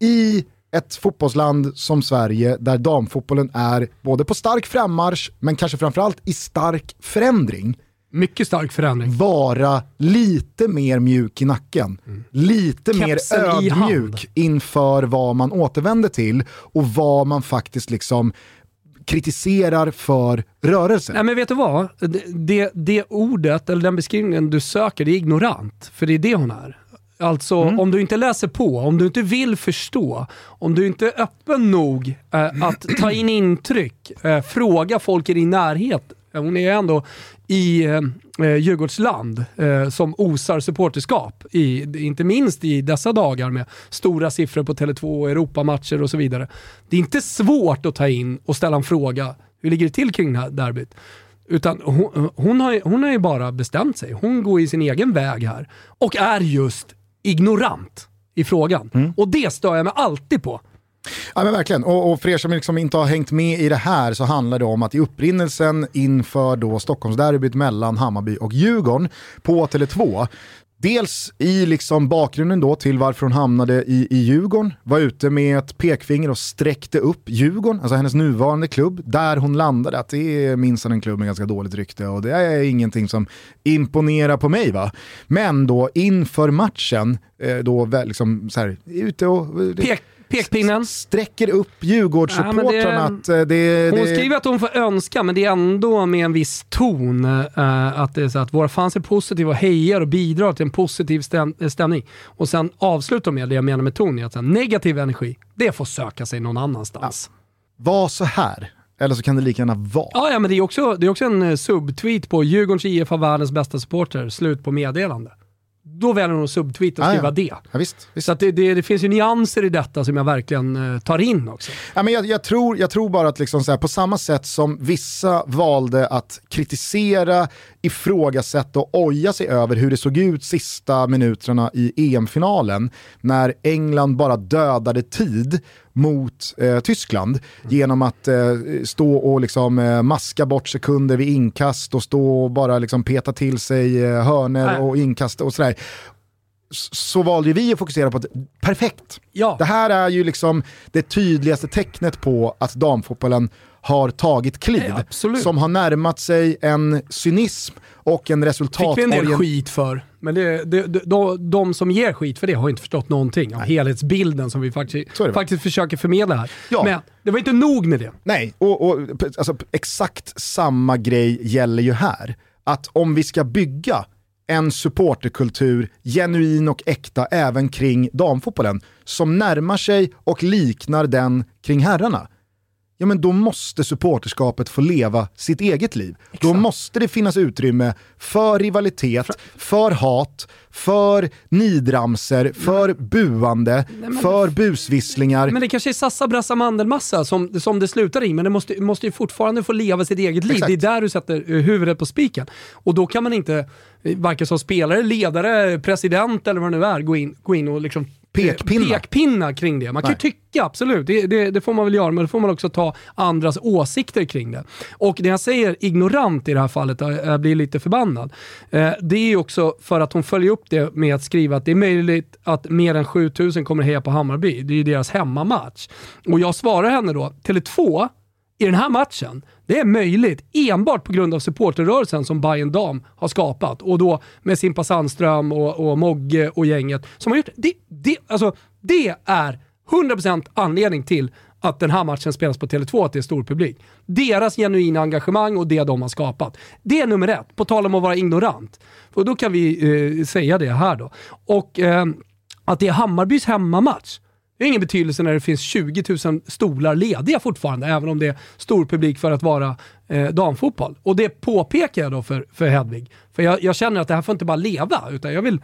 i ett fotbollsland som Sverige där damfotbollen är både på stark frammarsch men kanske framförallt i stark förändring Mycket stark förändring. vara lite mer mjuk i nacken. Lite mer Kepsen hand. ödmjuk inför vad man återvänder till och vad man faktiskt liksom kritiserar för rörelse. Nej men vet du vad? Det, det, det ordet, eller den beskrivningen du söker, det är ignorant. För det är det hon är. Alltså om du inte läser på, om du inte vill förstå, om du inte är öppen nog eh, att ta in intryck, eh, fråga folk i din närhet. Eh, Hon är ändå i eh, eh, Djurgårdsland eh, som osar supporterskap. I, inte minst i dessa dagar med stora siffror på Tele2, Europamatcher och så vidare. Det är inte svårt att ta in och ställa en fråga. Hur ligger det till kring det här derbyt? Utan hon, hon, har, hon har ju bara bestämt sig. Hon går i sin egen väg här och är just ignorant i frågan. Och det stör jag mig alltid på. Ja men verkligen, och, och för er som liksom inte har hängt med i det här så handlar det om att i upprinnelsen inför då Stockholmsderbyt mellan Hammarby och Djurgården på Tele2 Dels i liksom bakgrunden då till varför hon hamnade i, i Djurgården, var ute med ett pekfinger och sträckte upp Djurgården, alltså hennes nuvarande klubb, där hon landade. Att det är minsann en klubb med ganska dåligt rykte och det är ingenting som imponerar på mig. va. Men då inför matchen, eh, då liksom så här, ute och... Pek, pekpinnen. Sträcker upp Djurgårdssupportrarna. Ja, att eh, det, Hon det, skriver att hon får önska, men det är ändå med en viss ton. eh, att det är så att våra fans är positiva och hejar och bidrar till en positiv stäm eh, stämning. Och sen avslutar de med det jag menar med ton, är att här, negativ energi, det får söka sig någon annanstans. Var så här, eller så kan det lika gärna vara. Ja, ja men det är också, det är också en subtweet på Djurgårdens IF har världens bästa supporter, slut på meddelande. Då väljer hon att subtweeta och Ah, skriva ja. det. Ja, visst, visst. Så det, det, det finns ju nyanser i detta som jag verkligen eh, tar in också. Ja, men jag, jag, tror, jag tror bara att liksom så här, på samma sätt som vissa valde att kritisera, ifrågasätta och oja sig över hur det såg ut sista minuterna i EM-finalen när England bara dödade tid mot eh, Tyskland genom att eh, stå och liksom, eh, maska bort sekunder vid inkast och stå och bara liksom, peta till sig eh, hörner och inkast och sådär. Så valde vi att fokusera på att perfekt, Ja. det här är ju liksom det tydligaste tecknet på att damfotbollen har tagit kliv. Nej, som har närmat sig en cynism och en fick vi en del skit för. Men det, det, de, de, de som ger skit för det har inte förstått någonting av helhetsbilden som vi faktiskt, faktiskt försöker förmedla här. Ja. Men det var inte nog med det. Nej, och, och alltså, exakt samma grej gäller ju här. Att om vi ska bygga en supporterkultur, genuin och äkta även kring damfotbollen, som närmar sig och liknar den kring herrarna, ja men då måste supporterskapet få leva sitt eget liv. Då måste det finnas utrymme för rivalitet, för hat, för nidramser, för buande, för busvisslingar. Men det kanske är Sassa Brassa Mandelmassa som, som det slutar i, men det måste, måste ju fortfarande få leva sitt eget liv. Exakt. Det är där du sätter eh, huvudet på spiken. Och då kan man inte, eh, varken som spelare, ledare, president eller vad det nu är, gå in, gå in och liksom Pekpinna. pekpinna kring det. Man kan ju Nej. tycka, absolut, det, det, det får man väl göra, men då får man också ta andras åsikter kring det. Och när jag säger ignorant i det här fallet, jag jag blir lite förbannad, eh, det är ju också för att hon följer upp det med att skriva att det är möjligt att mer än 7000 kommer heja på Hammarby. Det är ju deras hemmamatch. Och jag svarar henne då, Tele2 i den här matchen, det är möjligt enbart på grund av supporterrörelsen som Bayern Dam har skapat. Och då med Simpa Sandström och, och Mogge och gänget som har gjort det. Det, alltså, det är 100% anledning till att den här matchen spelas på Tele2, att det är stor publik. Deras genuina engagemang och det de har skapat. Det är nummer ett, på tal om att vara ignorant. Och då kan vi eh, säga det här då. Och eh, att det är Hammarbys hemmamatch, det har ingen betydelse när det finns 20 000 stolar lediga fortfarande, även om det är stor publik för att vara eh, damfotboll. Och det påpekar jag då för, för Hedvig. För jag, jag känner att det här får inte bara leva, utan jag vill,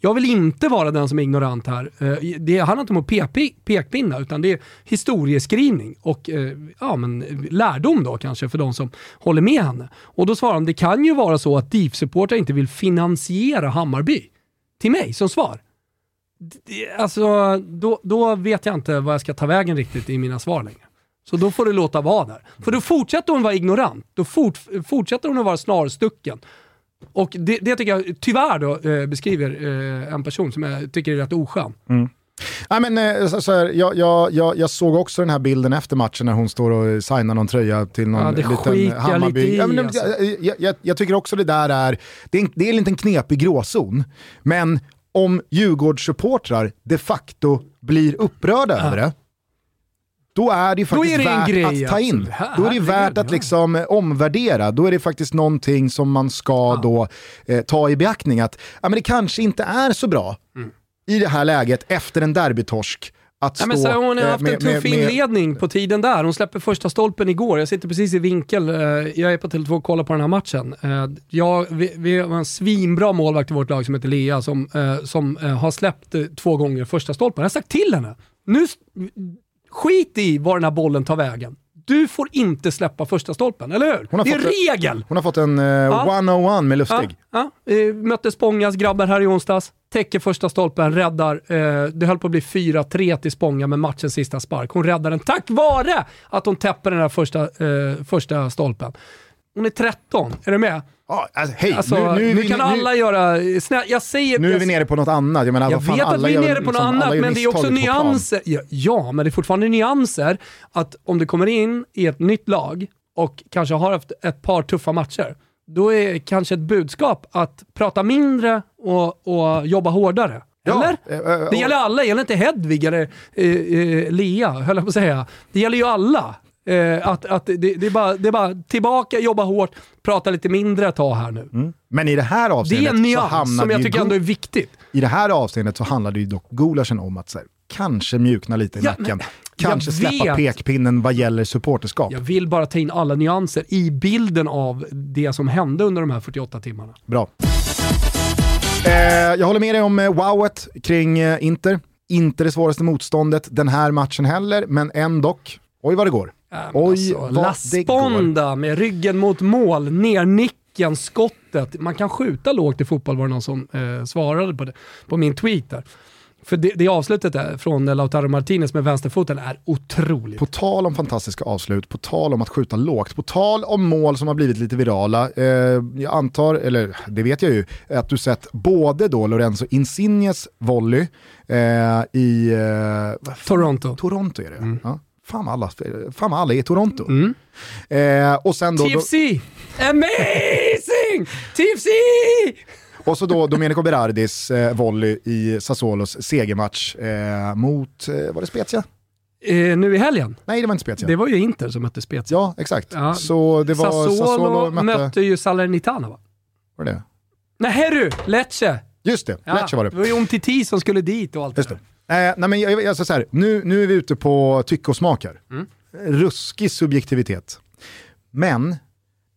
jag vill inte vara den som är ignorant här. Eh, det handlar inte om att pekpinna, utan det är historieskrivning och eh, ja, men lärdom då kanske för de som håller med henne. Och då svarar han, det kan ju vara så att DIF-supportrar inte vill finansiera Hammarby. Till mig som svar. Alltså, då, då vet jag inte vad jag ska ta vägen riktigt i mina svar längre. Så då får det låta vara där. För då fortsätter hon vara ignorant. Då fort, fortsätter hon att vara snarstucken. Och det, det tycker jag tyvärr då, eh, beskriver eh, en person som jag tycker är rätt oskön. Mm. Nej, men, eh, så, så här, jag, jag, jag, jag, såg också den här bilden efter matchen när hon står och signar någon tröja till någon ja, liten Hammarby. Lite i, ja, men, alltså. jag, jag, tycker också det där är, det är, en, det är en liten knepig gråzon. Men om Djurgårdssupportrar de facto blir upprörda ja. över det, då är det faktiskt det värt grej, att ta in. Alltså. Då är det värt att liksom omvärdera. Då är det faktiskt någonting som man ska ja. då eh, ta i beaktning. Att ja, men det kanske inte är så bra mm. i det här läget efter en derbytorsk att ja, men så hon har haft en tuff med, inledning på tiden där. Hon släpper första stolpen igår. Jag sitter precis i vinkel. Eh, jag är på Tele2 och kollar på den här matchen. Eh, jag, vi, vi har en svinbra målvakt i vårt lag som heter Lea som, eh, som har släppt två gånger första stolpen. Jag har sagt till henne, nu skit i var den här bollen tar vägen. Du får inte släppa första stolpen, eller hur? det är regel! Hon har fått en uh, ja. 101 med Lustig. Ja, ja. Mötte Spångas grabbar här i onsdags, täcker första stolpen, räddar. Uh, det höll på att bli 4-3 till Spånga med matchens sista spark. Hon räddar den tack vare att hon täpper den här första, uh, första stolpen. Hon är 13, är du med? Ja, alltså, hej, alltså, nu, nu, nu, kan nu, alla göra... Snä, jag säger, nu är vi nere på något annat. Jag, menar, jag fan, vet att vi är nere på liksom, något annat, men det är också nyanser. Ja, ja, men det är fortfarande nyanser att om du kommer in i ett nytt lag och kanske har haft ett par tuffa matcher, då är kanske ett budskap att prata mindre och, och jobba hårdare. Eller? Ja, äh, det gäller alla, det gäller inte Hedvig eller äh, äh, Lea, höll jag på att säga. Det gäller ju alla. Eh, att, att det, det, är bara, det är bara tillbaka, jobba hårt, prata lite mindre ett tag här nu. Mm. Men i det här avseendet Det är en nyans som jag tycker ändå är viktigt. I det här avseendet så handlar det ju dock gulaschen om att här, kanske mjukna lite i ja, nacken. Men, kanske släppa pekpinnen vad gäller supporterskap. Jag vill bara ta in alla nyanser i bilden av det som hände under de här 48 timmarna. Bra. Eh, jag håller med dig om eh, wowet kring eh, Inter. Inte det svåraste motståndet den här matchen heller, men ändå. Oj vad det går. Äh, Oj, alltså, La Sponda med ryggen mot mål, ner nicken, skottet. Man kan skjuta lågt i fotboll var det någon som eh, svarade på, det, på min tweet där. För det, det avslutet där från Lautaro Martinez med vänsterfoten är otroligt. På tal om fantastiska avslut, på tal om att skjuta lågt, på tal om mål som har blivit lite virala. Eh, jag antar, eller det vet jag ju, att du sett både då Lorenzo Insignes volley eh, i... Eh, Toronto. Toronto är det, mm. ja fan alla, fan alla är i Toronto. Mm. Eh, och sen då, TFC! Då, Amazing! TFC! Och så då Domenico Berardis eh, volley i Sassuolos segermatch eh, mot, eh, var det Spezia? Eh, nu i helgen? Nej det var inte Spezia. Det var ju Inter som mötte Spezia. Ja, exakt. Ja. Så det var Sassuolo, Sassuolo mötte... mötte ju Salernitana va? Var det Nej du, Lecce! Just det, ja, Lecce var det. Det var ju Umtiti som skulle dit och allt Just det. Eh, nej men jag, jag, så här, nu, nu är vi ute på tycke och smak här. Mm. Ruskig subjektivitet. Men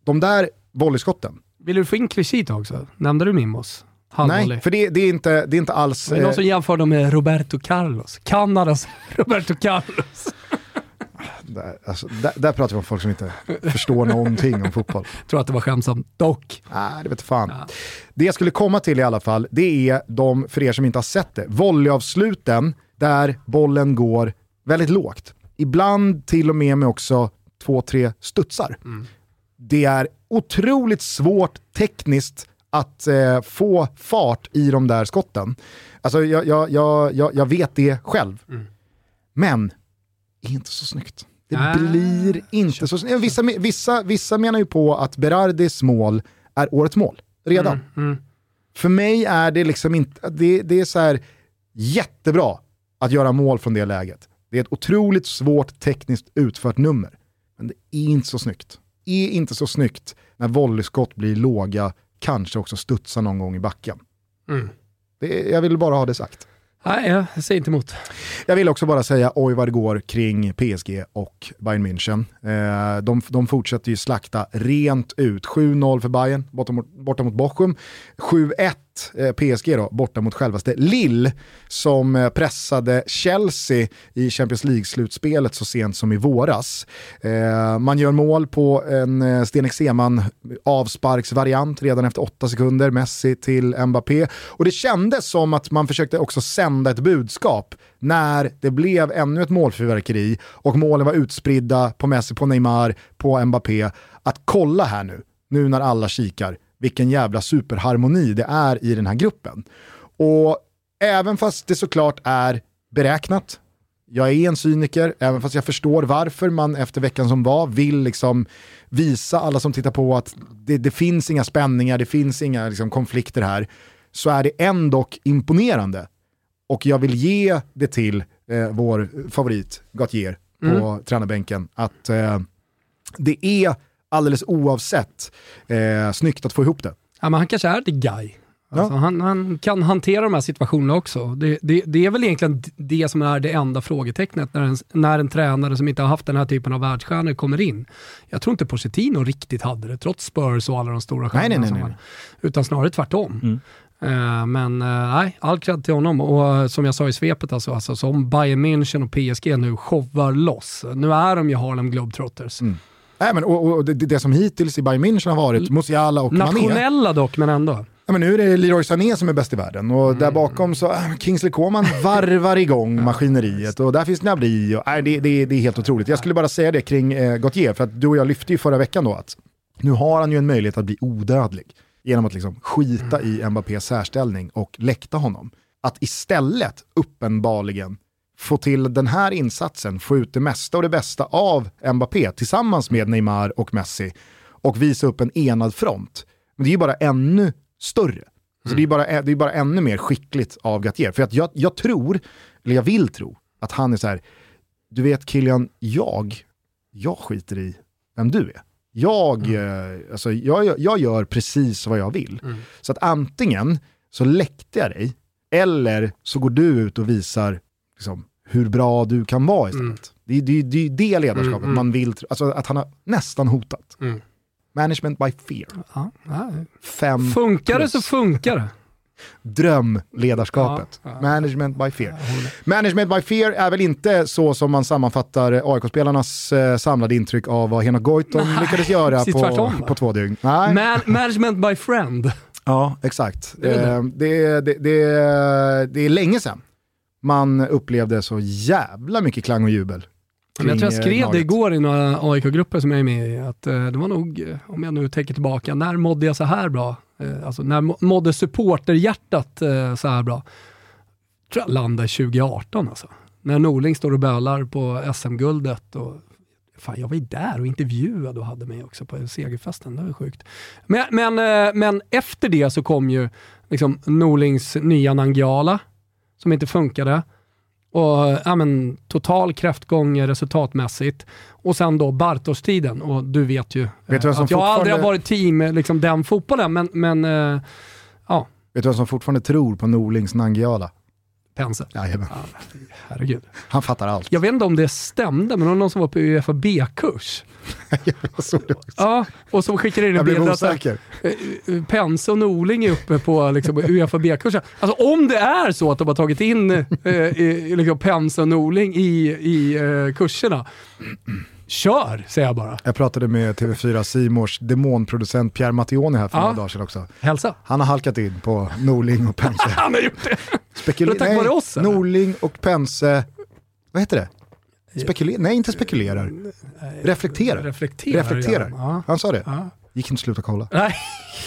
de där volleyskotten. Vill du få in Crescito också? Nämnde du Mimos? Nej, för det, det, är inte, det är inte alls... Det är någon som jämför dem med Roberto Carlos. Kanadas <laughs> Roberto Carlos. Där, alltså, där, där, pratar vi om folk som inte förstår någonting om fotboll. Jag <laughs> tror att det var skämtsamt, dock. Nej, det vet fan. Ja. Det jag skulle komma till i alla fall, det är de, för er som inte har sett det, volleyavsluten där bollen går väldigt lågt. Ibland till och med med också två, tre studsar. Mm. Det är otroligt svårt tekniskt att eh, få fart i de där skotten. Alltså jag, jag, jag, jag vet det själv. Mm. Men, det är inte så snyggt. Det ah, blir inte så snyggt. Vissa, vissa, vissa menar ju på att Berardis mål är årets mål, redan. Mm, mm. För mig är det liksom inte, det, det är så här jättebra att göra mål från det läget. Det är ett otroligt svårt tekniskt utfört nummer. Men det är inte så snyggt. Är inte så snyggt när volleyskott blir låga, kanske också studsar någon gång i backen. Mm. Det, jag vill bara ha det sagt. Nej, jag säger inte emot. Jag vill också bara säga oj vad det går kring PSG och Bayern München. Eh, de, de fortsätter ju slakta rent ut. 7-0 för Bayern borta mot, borta mot Bochum. 7-1 eh, Eh, PSG då, borta mot självaste Lille som eh, pressade Chelsea i Champions League-slutspelet så sent som i våras. Eh, man gör mål på en Sten Ekseman avsparksvariant redan efter åtta sekunder, Messi till Mbappé. Och det kändes som att man försökte också sända ett budskap när det blev ännu ett målfyrverkeri och målen var utspridda på Messi, på Neymar, på Mbappé. Att kolla här nu, nu när alla kikar, vilken jävla superharmoni det är i den här gruppen. Och även fast det såklart är beräknat, jag är en cyniker, även fast jag förstår varför man efter veckan som var vill liksom visa alla som tittar på att det, det finns inga spänningar, det finns inga liksom, konflikter här, så är det ändå imponerande. Och jag vill ge det till eh, vår favorit Gautier på Mm. tränarbänken, att eh, det är alldeles oavsett eh, snyggt att få ihop det. Ja, men han kanske är the guy. Alltså, han, han kan hantera de här situationerna också. Det, det, det är väl egentligen det som är det enda frågetecknet när en, när en tränare som inte har haft den här typen av världsstjärnor kommer in. Jag tror inte Pochettino riktigt hade det, trots Spurs och alla de stora stjärnorna. nej, nej, som nej. han- Utan snarare tvärtom. Mm. Eh, men eh, nej, all cred till honom. Och eh, som jag sa i svepet, alltså, alltså, som Bayern München och PSG nu showar loss. Nu är de ju Harlem Globetrotters. Mm. Nej, men, och, och det, det som hittills i Bayern München har varit Musiala och Mané. Nationella dock, men ändå. Ja, men nu är det Leroy Sané som är bäst i världen och där bakom så äh, Kingsley Coman varvar igång <laughs> maskineriet och där finns Gnabry. Och, äh, det, det, det är helt otroligt. Jag skulle bara säga det kring eh, Gauthier för att du och jag lyfte ju förra veckan då att nu har han ju en möjlighet att bli odödlig genom att liksom skita i Mbappés särställning och läkta honom. Att istället uppenbarligen få till den här insatsen, få ut det mesta och det bästa av Mbappé tillsammans med Neymar och Messi och visa upp en enad front. Men det är ju bara ännu större. Så det, är bara, det är bara ännu mer skickligt av Gattier. För att jag, jag tror, eller jag vill tro, att han är så här, du vet Kilian, jag, jag skiter i vem du är. Jag, eh, alltså, jag, jag- gör precis vad jag vill. Så att antingen så läckte jag dig, eller så går du ut och visar liksom, hur bra du kan vara istället. Det, är- det, är- det är det ledarskapet man vill, alltså att han har nästan hotat. Mm. Management by fear. Ja, ja. Fem Funkar det så plus. funkar det. <laughs> drömledarskapet. Ja. Management by fear. Management by fear är väl inte så som man sammanfattar AIK-spelarnas eh, samlade intryck av vad Henok Goitom lyckades göra på, tvärtom, på två dygn. Nej. Man, management by friend. Ja, exakt. Det är det. Eh, det, det, det, det är länge sedan man upplevde så jävla mycket klang och jubel. Men jag tror jag kring, eh, skrev det igår i några AIK-grupper som jag är med i, att eh, det var nog, eh, om jag nu tänker tillbaka, när mådde jag så här bra? Alltså när må- mådde supporterhjärtat så här bra? tror jag landade 2018 alltså. När Norling står och bölar på SM-guldet och Fan, jag var ju där och intervjuade och hade mig också på segerfesten. Det var sjukt. Men, men, men efter det så kom ju liksom Norlings nya Nangijala, som inte funkade. Och ja, men, total kräftgång resultatmässigt. Och sen då Bartos-tiden. Och du vet ju Vet du eh, att jag aldrig har fortfarande- varit team eh, liksom, den fotbollen, men, men eh, ja, Vet du vem som fortfarande tror på Norlings Nangiala? Pense. Jajamän. Ja, herregud. Han fattar allt. Jag vet inte om det stämde, men det var någon som var på Uefa B-kurs. Jag såg det också. Ja, och som skickade in en bild att eh, eh, Pense och Norling är uppe på liksom, Uefa B-kursen. Alltså om det är så att de har tagit in eh, i- liksom Pense och Norling i, i eh, kurserna, kör säger jag bara. Jag pratade med TV4 Simors demonproducent Pierre Mattioni här för Ja. några dagar sedan också. Hälsa. Han har halkat in på Norling och Pense. <laughs> Han har gjort det. Det tack vare oss, eller? Norling och Pense, vad heter det? Spekulerar? Nej, inte spekulerar. Reflekterar. Reflekterar. Reflekterar. Ja. Han sa det. Ja. Gick inte att sluta kolla. Nej,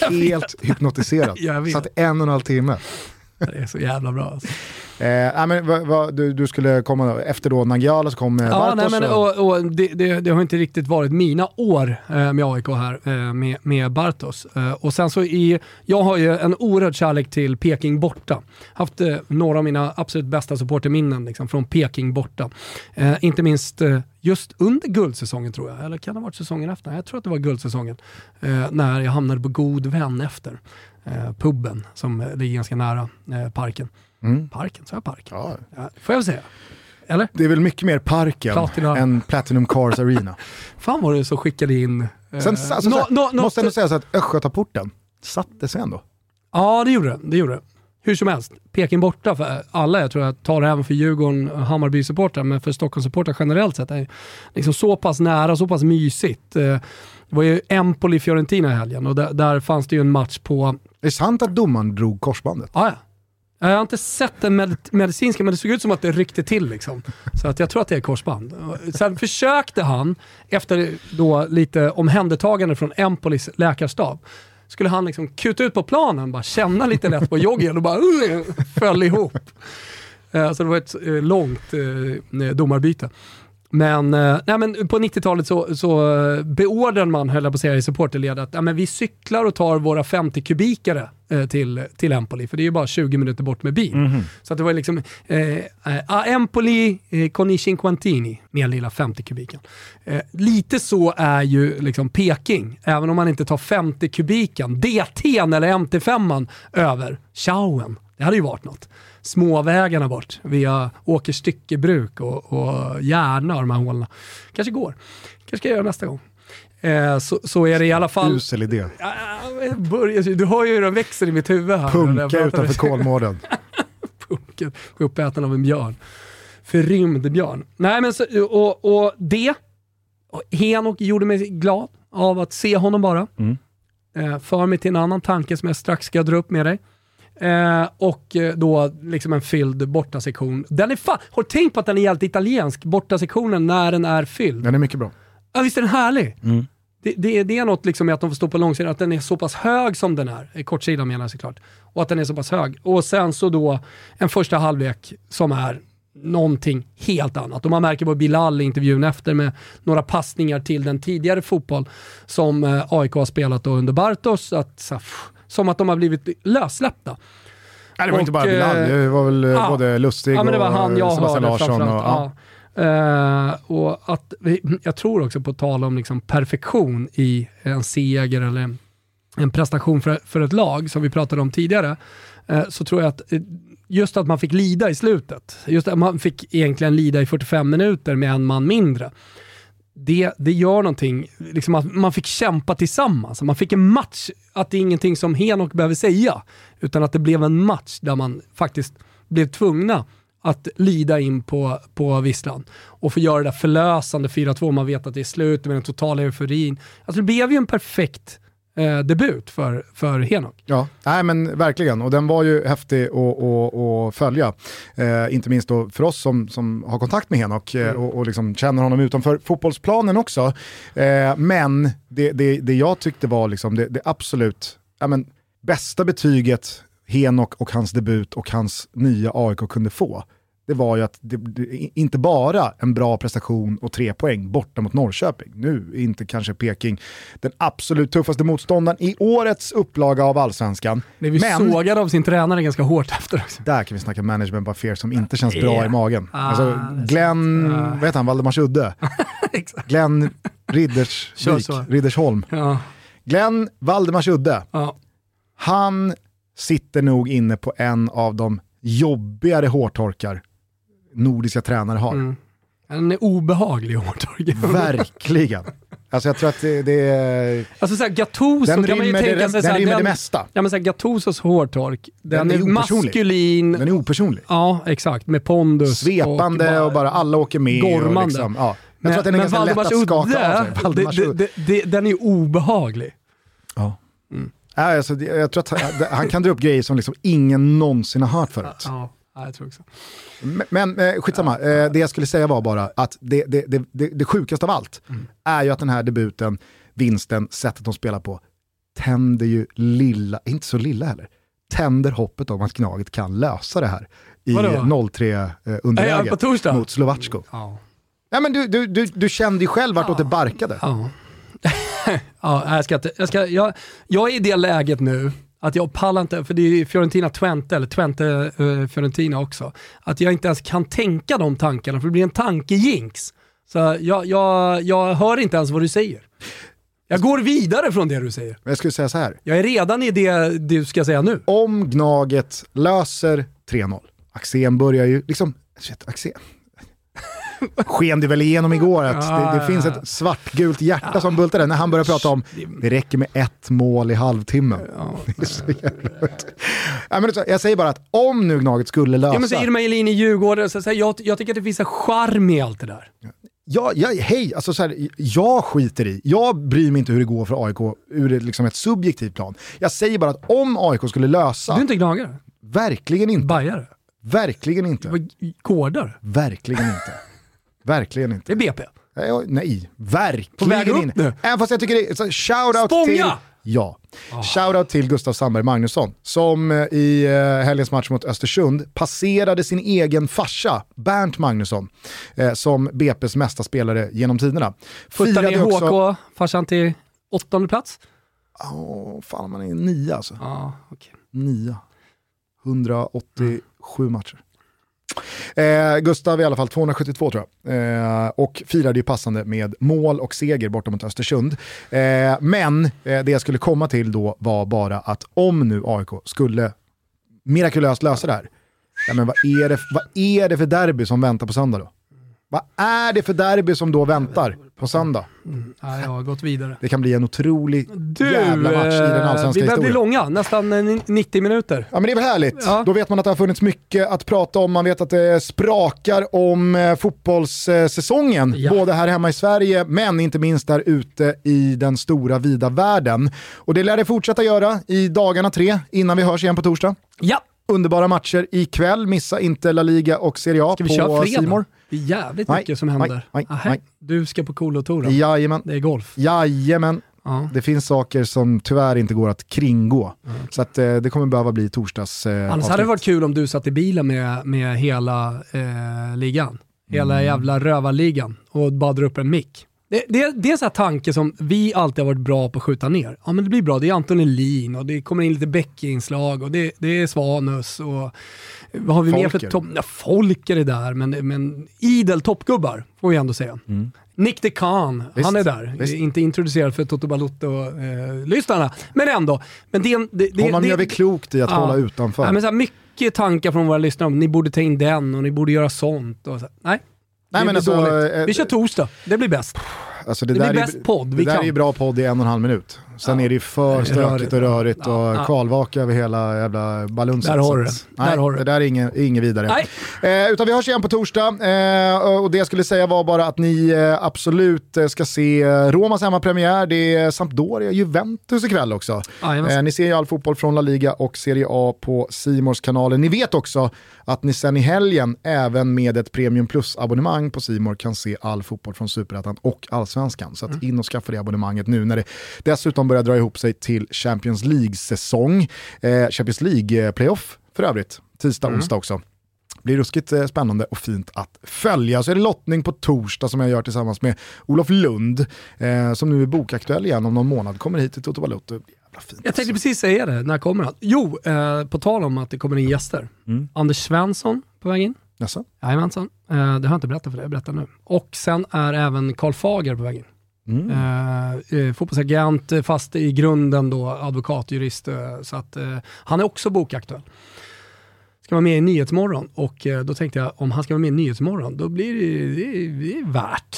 <laughs> Helt hypnotiserad. Satt en och en halv timme. Det är så jävla bra. Alltså. Eh, men, vad, vad, du, du, skulle komma efter då Nangijala så kom eh, ja. Nej, men, och, och det, det, det, har inte riktigt varit mina år eh, med AIK här, eh, med, med Bartos. Eh, och sen så i, jag har ju en oerhörd kärlek till Peking borta. Haft eh, några av mina absolut bästa supporterminnen liksom, från Peking borta. Eh, inte minst just under guldsäsongen tror jag, eller kan det ha varit säsongen efter? Jag tror att det var guldsäsongen. när jag hamnade på god vän efter eh, puben som ligger ganska nära eh, parken. Mm. Parken, sa jag park? Ja. ja. Får jag säga? Eller? Det är väl mycket mer parken Platina. än Platinum Cars Arena. <laughs> Fan var det som skickade in... Eh, Sen, alltså, no, no, no, måste ändå säga så att Östgötaporten satte sig ändå. Ja, det gjorde det. det, gjorde det. Hur som helst, Peking borta för alla. Jag tror jag tar det även för Djurgården och Hammarby-supportrar, men för Stockholmssupportrar generellt sett. är liksom så pass nära, så pass mysigt. Eh, det var ju Empoli-Fiorentina i helgen och där, där, fanns det ju en match på... Är det sant att domaren drog korsbandet? Ah, ja. Jag har inte sett den med medicinska, men det såg ut som att det ryckte till. Liksom. Så att jag tror att det är korsband. Sen försökte han, efter då lite omhändertagande från Empolis läkarstab, skulle han liksom kuta ut på planen, bara känna lite lätt på joggen och bara uh, föll ihop. Eh, så det var ett eh, långt eh, domarbyte. Men, nej men på 90-talet så, så beordrade man, höll jag på att säga i supporterled, att ja, men vi cyklar och tar våra 50 kubikare eh, till, till Empoli, för det är ju bara 20 minuter bort med bil. Mm. Så att det var liksom eh, a Empoli eh, con i cinquantini, med en lilla 50 kubiken. Eh, lite så är ju liksom Peking, även om man inte tar 50 kubiken, DT eller MT5 över Chauen. Det hade ju varit något småvägarna bort via Åkers styckebruk och, och Järna och de här hålen. Kanske går. Kanske ska jag göra nästa gång. Eh, så, så, är det i alla fall... Usel idé. Du hör ju hur den växer i mitt huvud här. Punka utanför <laughs> Kolmården. Punken, uppäten av en björn. Förrymd björn. Nej men så, och, och det, Henok gjorde mig glad av att se honom bara. Mm. Eh, för mig till en annan tanke som jag strax ska dra upp med dig. Eh, och eh, då liksom en fylld bortasektion. Den är fan, har du tänkt på att den är helt italiensk, bortasektionen, när den är fylld? Den är mycket bra. Ja, visst är den härlig? Mm. Det, det, det, är något liksom med att de får stå på långsidan, att den är så pass hög som den är. Kortsidan menar jag såklart. Och att den är så pass hög. Och sen så då en första halvlek som är någonting helt annat. Och man märker på Bilal i intervjun efter med några passningar till den tidigare fotboll som eh, AIK har spelat under Bartos. Att, så, som att de har blivit lössläppta. Nej, det var och, inte bara Bilal, eh, det var väl eh, ja, både Lustig ja, men det var han jag Sebastian Larsson. Och, ja. Uh, och att, jag tror också på tal om liksom perfektion i en seger eller en prestation för, för ett lag, som vi pratade om tidigare, uh, så tror jag att just att man fick lida i slutet, just att man fick egentligen lida i 45 minuter med en man mindre, det, det gör någonting, liksom att man fick kämpa tillsammans. Man fick en match, att det är ingenting som Henok behöver säga, utan att det blev en match där man faktiskt blev tvungna att lida in på, på Visslan och få göra det där förlösande 4-2, man vet att det är slut med den totala euforin. Alltså det blev ju en perfekt eh, debut för, för Henok. Ja, nej men verkligen. Och den var ju häftig att följa. Eh, inte minst då för oss som, som har kontakt med Henok eh, mm. och, och liksom känner honom utanför fotbollsplanen också. Eh, men det, det, det jag tyckte var liksom det, det absolut ja, men, bästa betyget Henok och hans debut och hans nya AIK kunde få det var ju att det, det, inte bara en bra prestation och tre poäng borta mot Norrköping. Nu är inte kanske Peking den absolut tuffaste motståndaren i årets upplaga av allsvenskan. Det vi men, sågade av sin tränare ganska hårt efter också. Där kan vi snacka management by fear som inte känns bra i magen. Ah, alltså Glenn, ah. vad heter han, Valdemarsudde? <laughs> Glenn Riddersvik, <laughs> Riddersholm. Ja. Glenn Valdemarsudde, ja. han sitter nog inne på en av de jobbigare hårtorkar nordiska tränare har. Mm. Han är obehaglig hårtork. <laughs> Verkligen. Alltså jag tror att det, det är... Alltså såhär Gattuso kan man ju tänka sig... Den, rymmer det mesta. Ja men såhär Gattusos hårtork, den, den är, är maskulin. Den är opersonlig. Ja exakt, med pondus. Svepande och, bara, och bara alla åker med. Gormande. Liksom, ja. Jag tror att den är ganska lätt att skaka av sig. den är obehaglig. Ja. Mm. Alltså, jag tror att han kan dra upp grejer som liksom ingen någonsin har hört förut. Ja. Ja, jag tror också. Men, men eh, skitsamma, eh, det jag skulle säga var bara att det, det, det, det, sjukaste av allt mm. är ju att den här debuten, vinsten, sättet de spelar på, tänder ju lilla, inte så lilla heller, tänder hoppet om att Gnaget kan lösa det här i Vadå? 0-3 eh, Ja, torsdag? mot Slovacko. Ja. Ja, men du, du, du, du kände ju själv vartåt det barkade. Ja. <laughs> ja, jag, ska inte, jag, ska, jag, jag är i det läget nu att jag pallar inte, för det är Fiorentina Twente, eller Twente uh, Fiorentina också, att jag inte ens kan tänka de tankarna för det blir en tankejinx. Så jag, jag, jag hör inte ens vad du säger. Jag går vidare från det du säger. Jag skulle säga så här. Jag är redan i det du ska säga nu. Om Gnaget löser 3-0, Axén börjar ju liksom, shit, Axén. Sken det väl igenom igår att det, det finns ett svartgult hjärta som bultar där när han börjar prata om det räcker med ett mål i halvtimmen. <laughs> Det är så jävla jag säger bara att om nu Gnaget skulle lösa... Ja, men så Irma Elin i Djurgården, så, så, jag, jag tycker att det finns en charm i allt det där. Ja, ja, hej, alltså så här, jag skiter i, jag bryr mig inte hur det går för AIK ur ett, liksom ett subjektivt plan. Jag säger bara att om AIK skulle lösa, Du är inte gnagare? verkligen inte, Bajare? verkligen inte, Vad- Gårdar? verkligen inte, verkligen Det inte. är BP. Nej, Nej, verkligen inte. Även fast jag tycker det är shoutout till... Ja. Shoutout till Gustav Sandberg Magnusson som eh, i eh, helgens match mot Östersund passerade sin egen farsa, Bernt Magnusson, eh, som BP's mesta spelare genom tiderna. Puttar ner Firade också- HK, farsan till åttonde plats. Åh, fan man är nia alltså. Ja, okej. Nia. 187 matcher. Eh, Gustav i alla fall 272 tror jag. Eh, och firade ju passande med mål och seger borta mot Östersund. Eh, men eh, det jag skulle komma till då var bara att om nu AIK skulle mirakulöst lösa det här, ja, men vad, är det, vad är det för derby som väntar på söndag då? Vad är det för derby som då väntar på söndag? Ja, jag har gått vidare. Det kan bli en otrolig Du, jävla match i den eh, allsvenska vi börjar bli historien. långa, nästan eh, 90 minuter. Ja men det är väl härligt. Ja. Då vet man att det har funnits mycket att prata om. Man vet att det sprakar om eh, fotbollssäsongen. Ja. Både här hemma i Sverige, men inte minst där ute i den stora vida världen. Och det lär det fortsätta göra i dagarna tre innan vi hörs igen på torsdag. Ja, Underbara matcher ikväll. Missa inte La Liga och Serie A ska på? Simor. Det är jävligt Nej, mycket som nej, händer. nej, Nähä, nej. Du ska på Kolo-touren. Jajamän. Det är golf. Jajamän. Ja. Det finns saker som tyvärr inte går att kringgå. Så att, eh, det kommer behöva bli torsdags eh, Annars avsnitt. hade det varit kul om du satt i bilen med, med hela eh, ligan. Hela Mm. jävla rövarligan och bara drar upp en mick. Det, det, det är sån här tanke som vi alltid har varit bra på att skjuta ner. Ja men det blir bra, det är Anton Elin och det kommer in lite Beck-inslag och det, det är Svanus och vad har vi mer för Folker. topp... Ja, Folker är där, men, men idel toppgubbar får vi ändå säga. Nick DeCan, Mm. Visst, han är där. visst. Inte introducerad för Toto Balotto-lyssnarna, men ändå. Men det, det, det, Honom det, gör vi klokt i att Ja. hålla utanför. Nej, men så här, mycket tankar från våra lyssnare om ni borde ta in den och ni borde göra sånt. Och så. Nej, Nej, det men alltså, dåligt. eh, Vi kör torsdag, det blir bäst. Alltså det, Det blir är, bäst podd, Det vi där kan. är bra podd i en och en halv minut. Sen Ja. är det ju för stökigt och rörigt och Ja, kvalvaka över hela jävla balunset. Där har du det. Nej, Där har du det där är inget, inget vidare. Eh, utan vi hörs igen på torsdag. Eh, och det jag skulle säga var bara att ni eh, absolut eh, ska se eh, Romas hemmapremiär. Det är Sampdoria, Juventus ikväll också. Eh, ni ser ju all fotboll från La Liga och Serie A på Simors kanaler. Ni vet också att ni sen i helgen, även med ett Premium Plus-abonnemang på Simor kan se all fotboll från Superettan och Allsvenskan. Så att in och skaffa det abonnemanget nu när det dessutom börjar dra ihop sig till Champions League-säsong. Eh, Champions League-playoff för övrigt, tisdag, onsdag också. blir ruskigt eh, spännande och fint att följa. Så är det lottning på torsdag som jag gör tillsammans med Olof Lund, eh, som nu är bokaktuell igen om någon månad. Kommer hit till Toto Balotto. Fint. Jag tänkte precis säga det, när kommer han? Jo, eh, på tal om att det kommer in gäster. Mm. Anders Svensson på väg in. Jaså? Jajamensan, eh, det har jag inte berättat för dig, jag berättar nu. Och sen är även Karl Fager på väg in. Mm. Eh, eh, fotbollsagent, eh, fast i grunden då advokat, jurist. Eh, så att, eh, han är också bokaktuell. Ska vara med i Nyhetsmorgon och eh, då tänkte jag om han ska vara med i Nyhetsmorgon då blir det, det, det är värt.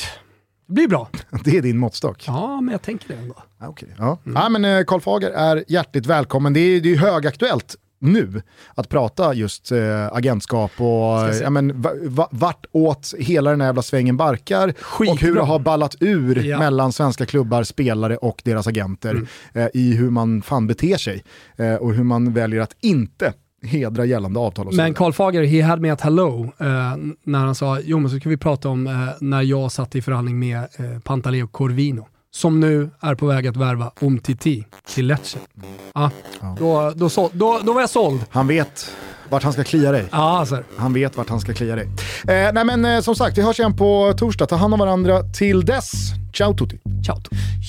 Det blir bra. <laughs> Det är din måttstock? Ja, men jag tänker det ändå. Ah, okej. Ja. Ja, men eh, Karl Fager är hjärtligt välkommen. Det är, det är ju högaktuellt nu att prata just eh, agentskap och ja, men, va, va, vart åt hela den här jävla svängen barkar Skitbra. och hur det har ballat ur Ja. mellan svenska klubbar, spelare och deras agenter Mm. eh, i hur man fan beter sig eh, och hur man väljer att inte hedra gällande avtal och så Men. Karl Fager, he had me at hello, eh, när han sa, jo men så ska vi prata om eh, när jag satt i förhandling med eh, Pantaleo Corvino. Som nu är på väg att värva Umtiti till Lecce. Ja, då, då, så, då, då var jag såld. Han vet vart han ska klia dig. Ja, alltså. Han vet vart han ska klia dig. Eh, nej men eh, som sagt, vi hörs igen på torsdag. Ta hand om varandra till dess. Ciao tutti! Ciao.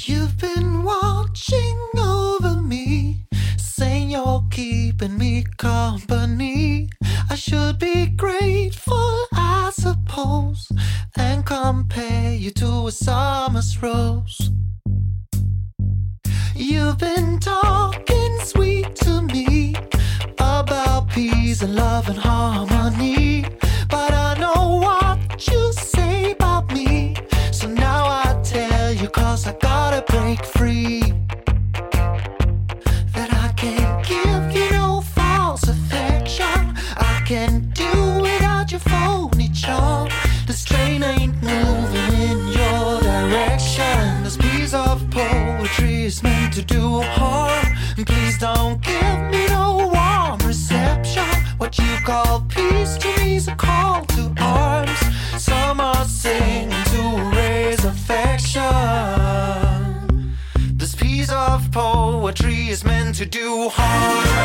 You've been watching over me, saying you're keeping me company. I should be grateful, I suppose, compare you to a summer's rose. You've been talking sweet to me about peace and love and harmony, but I know what you say about me. So now I tell you, cause I gotta break free. Oh,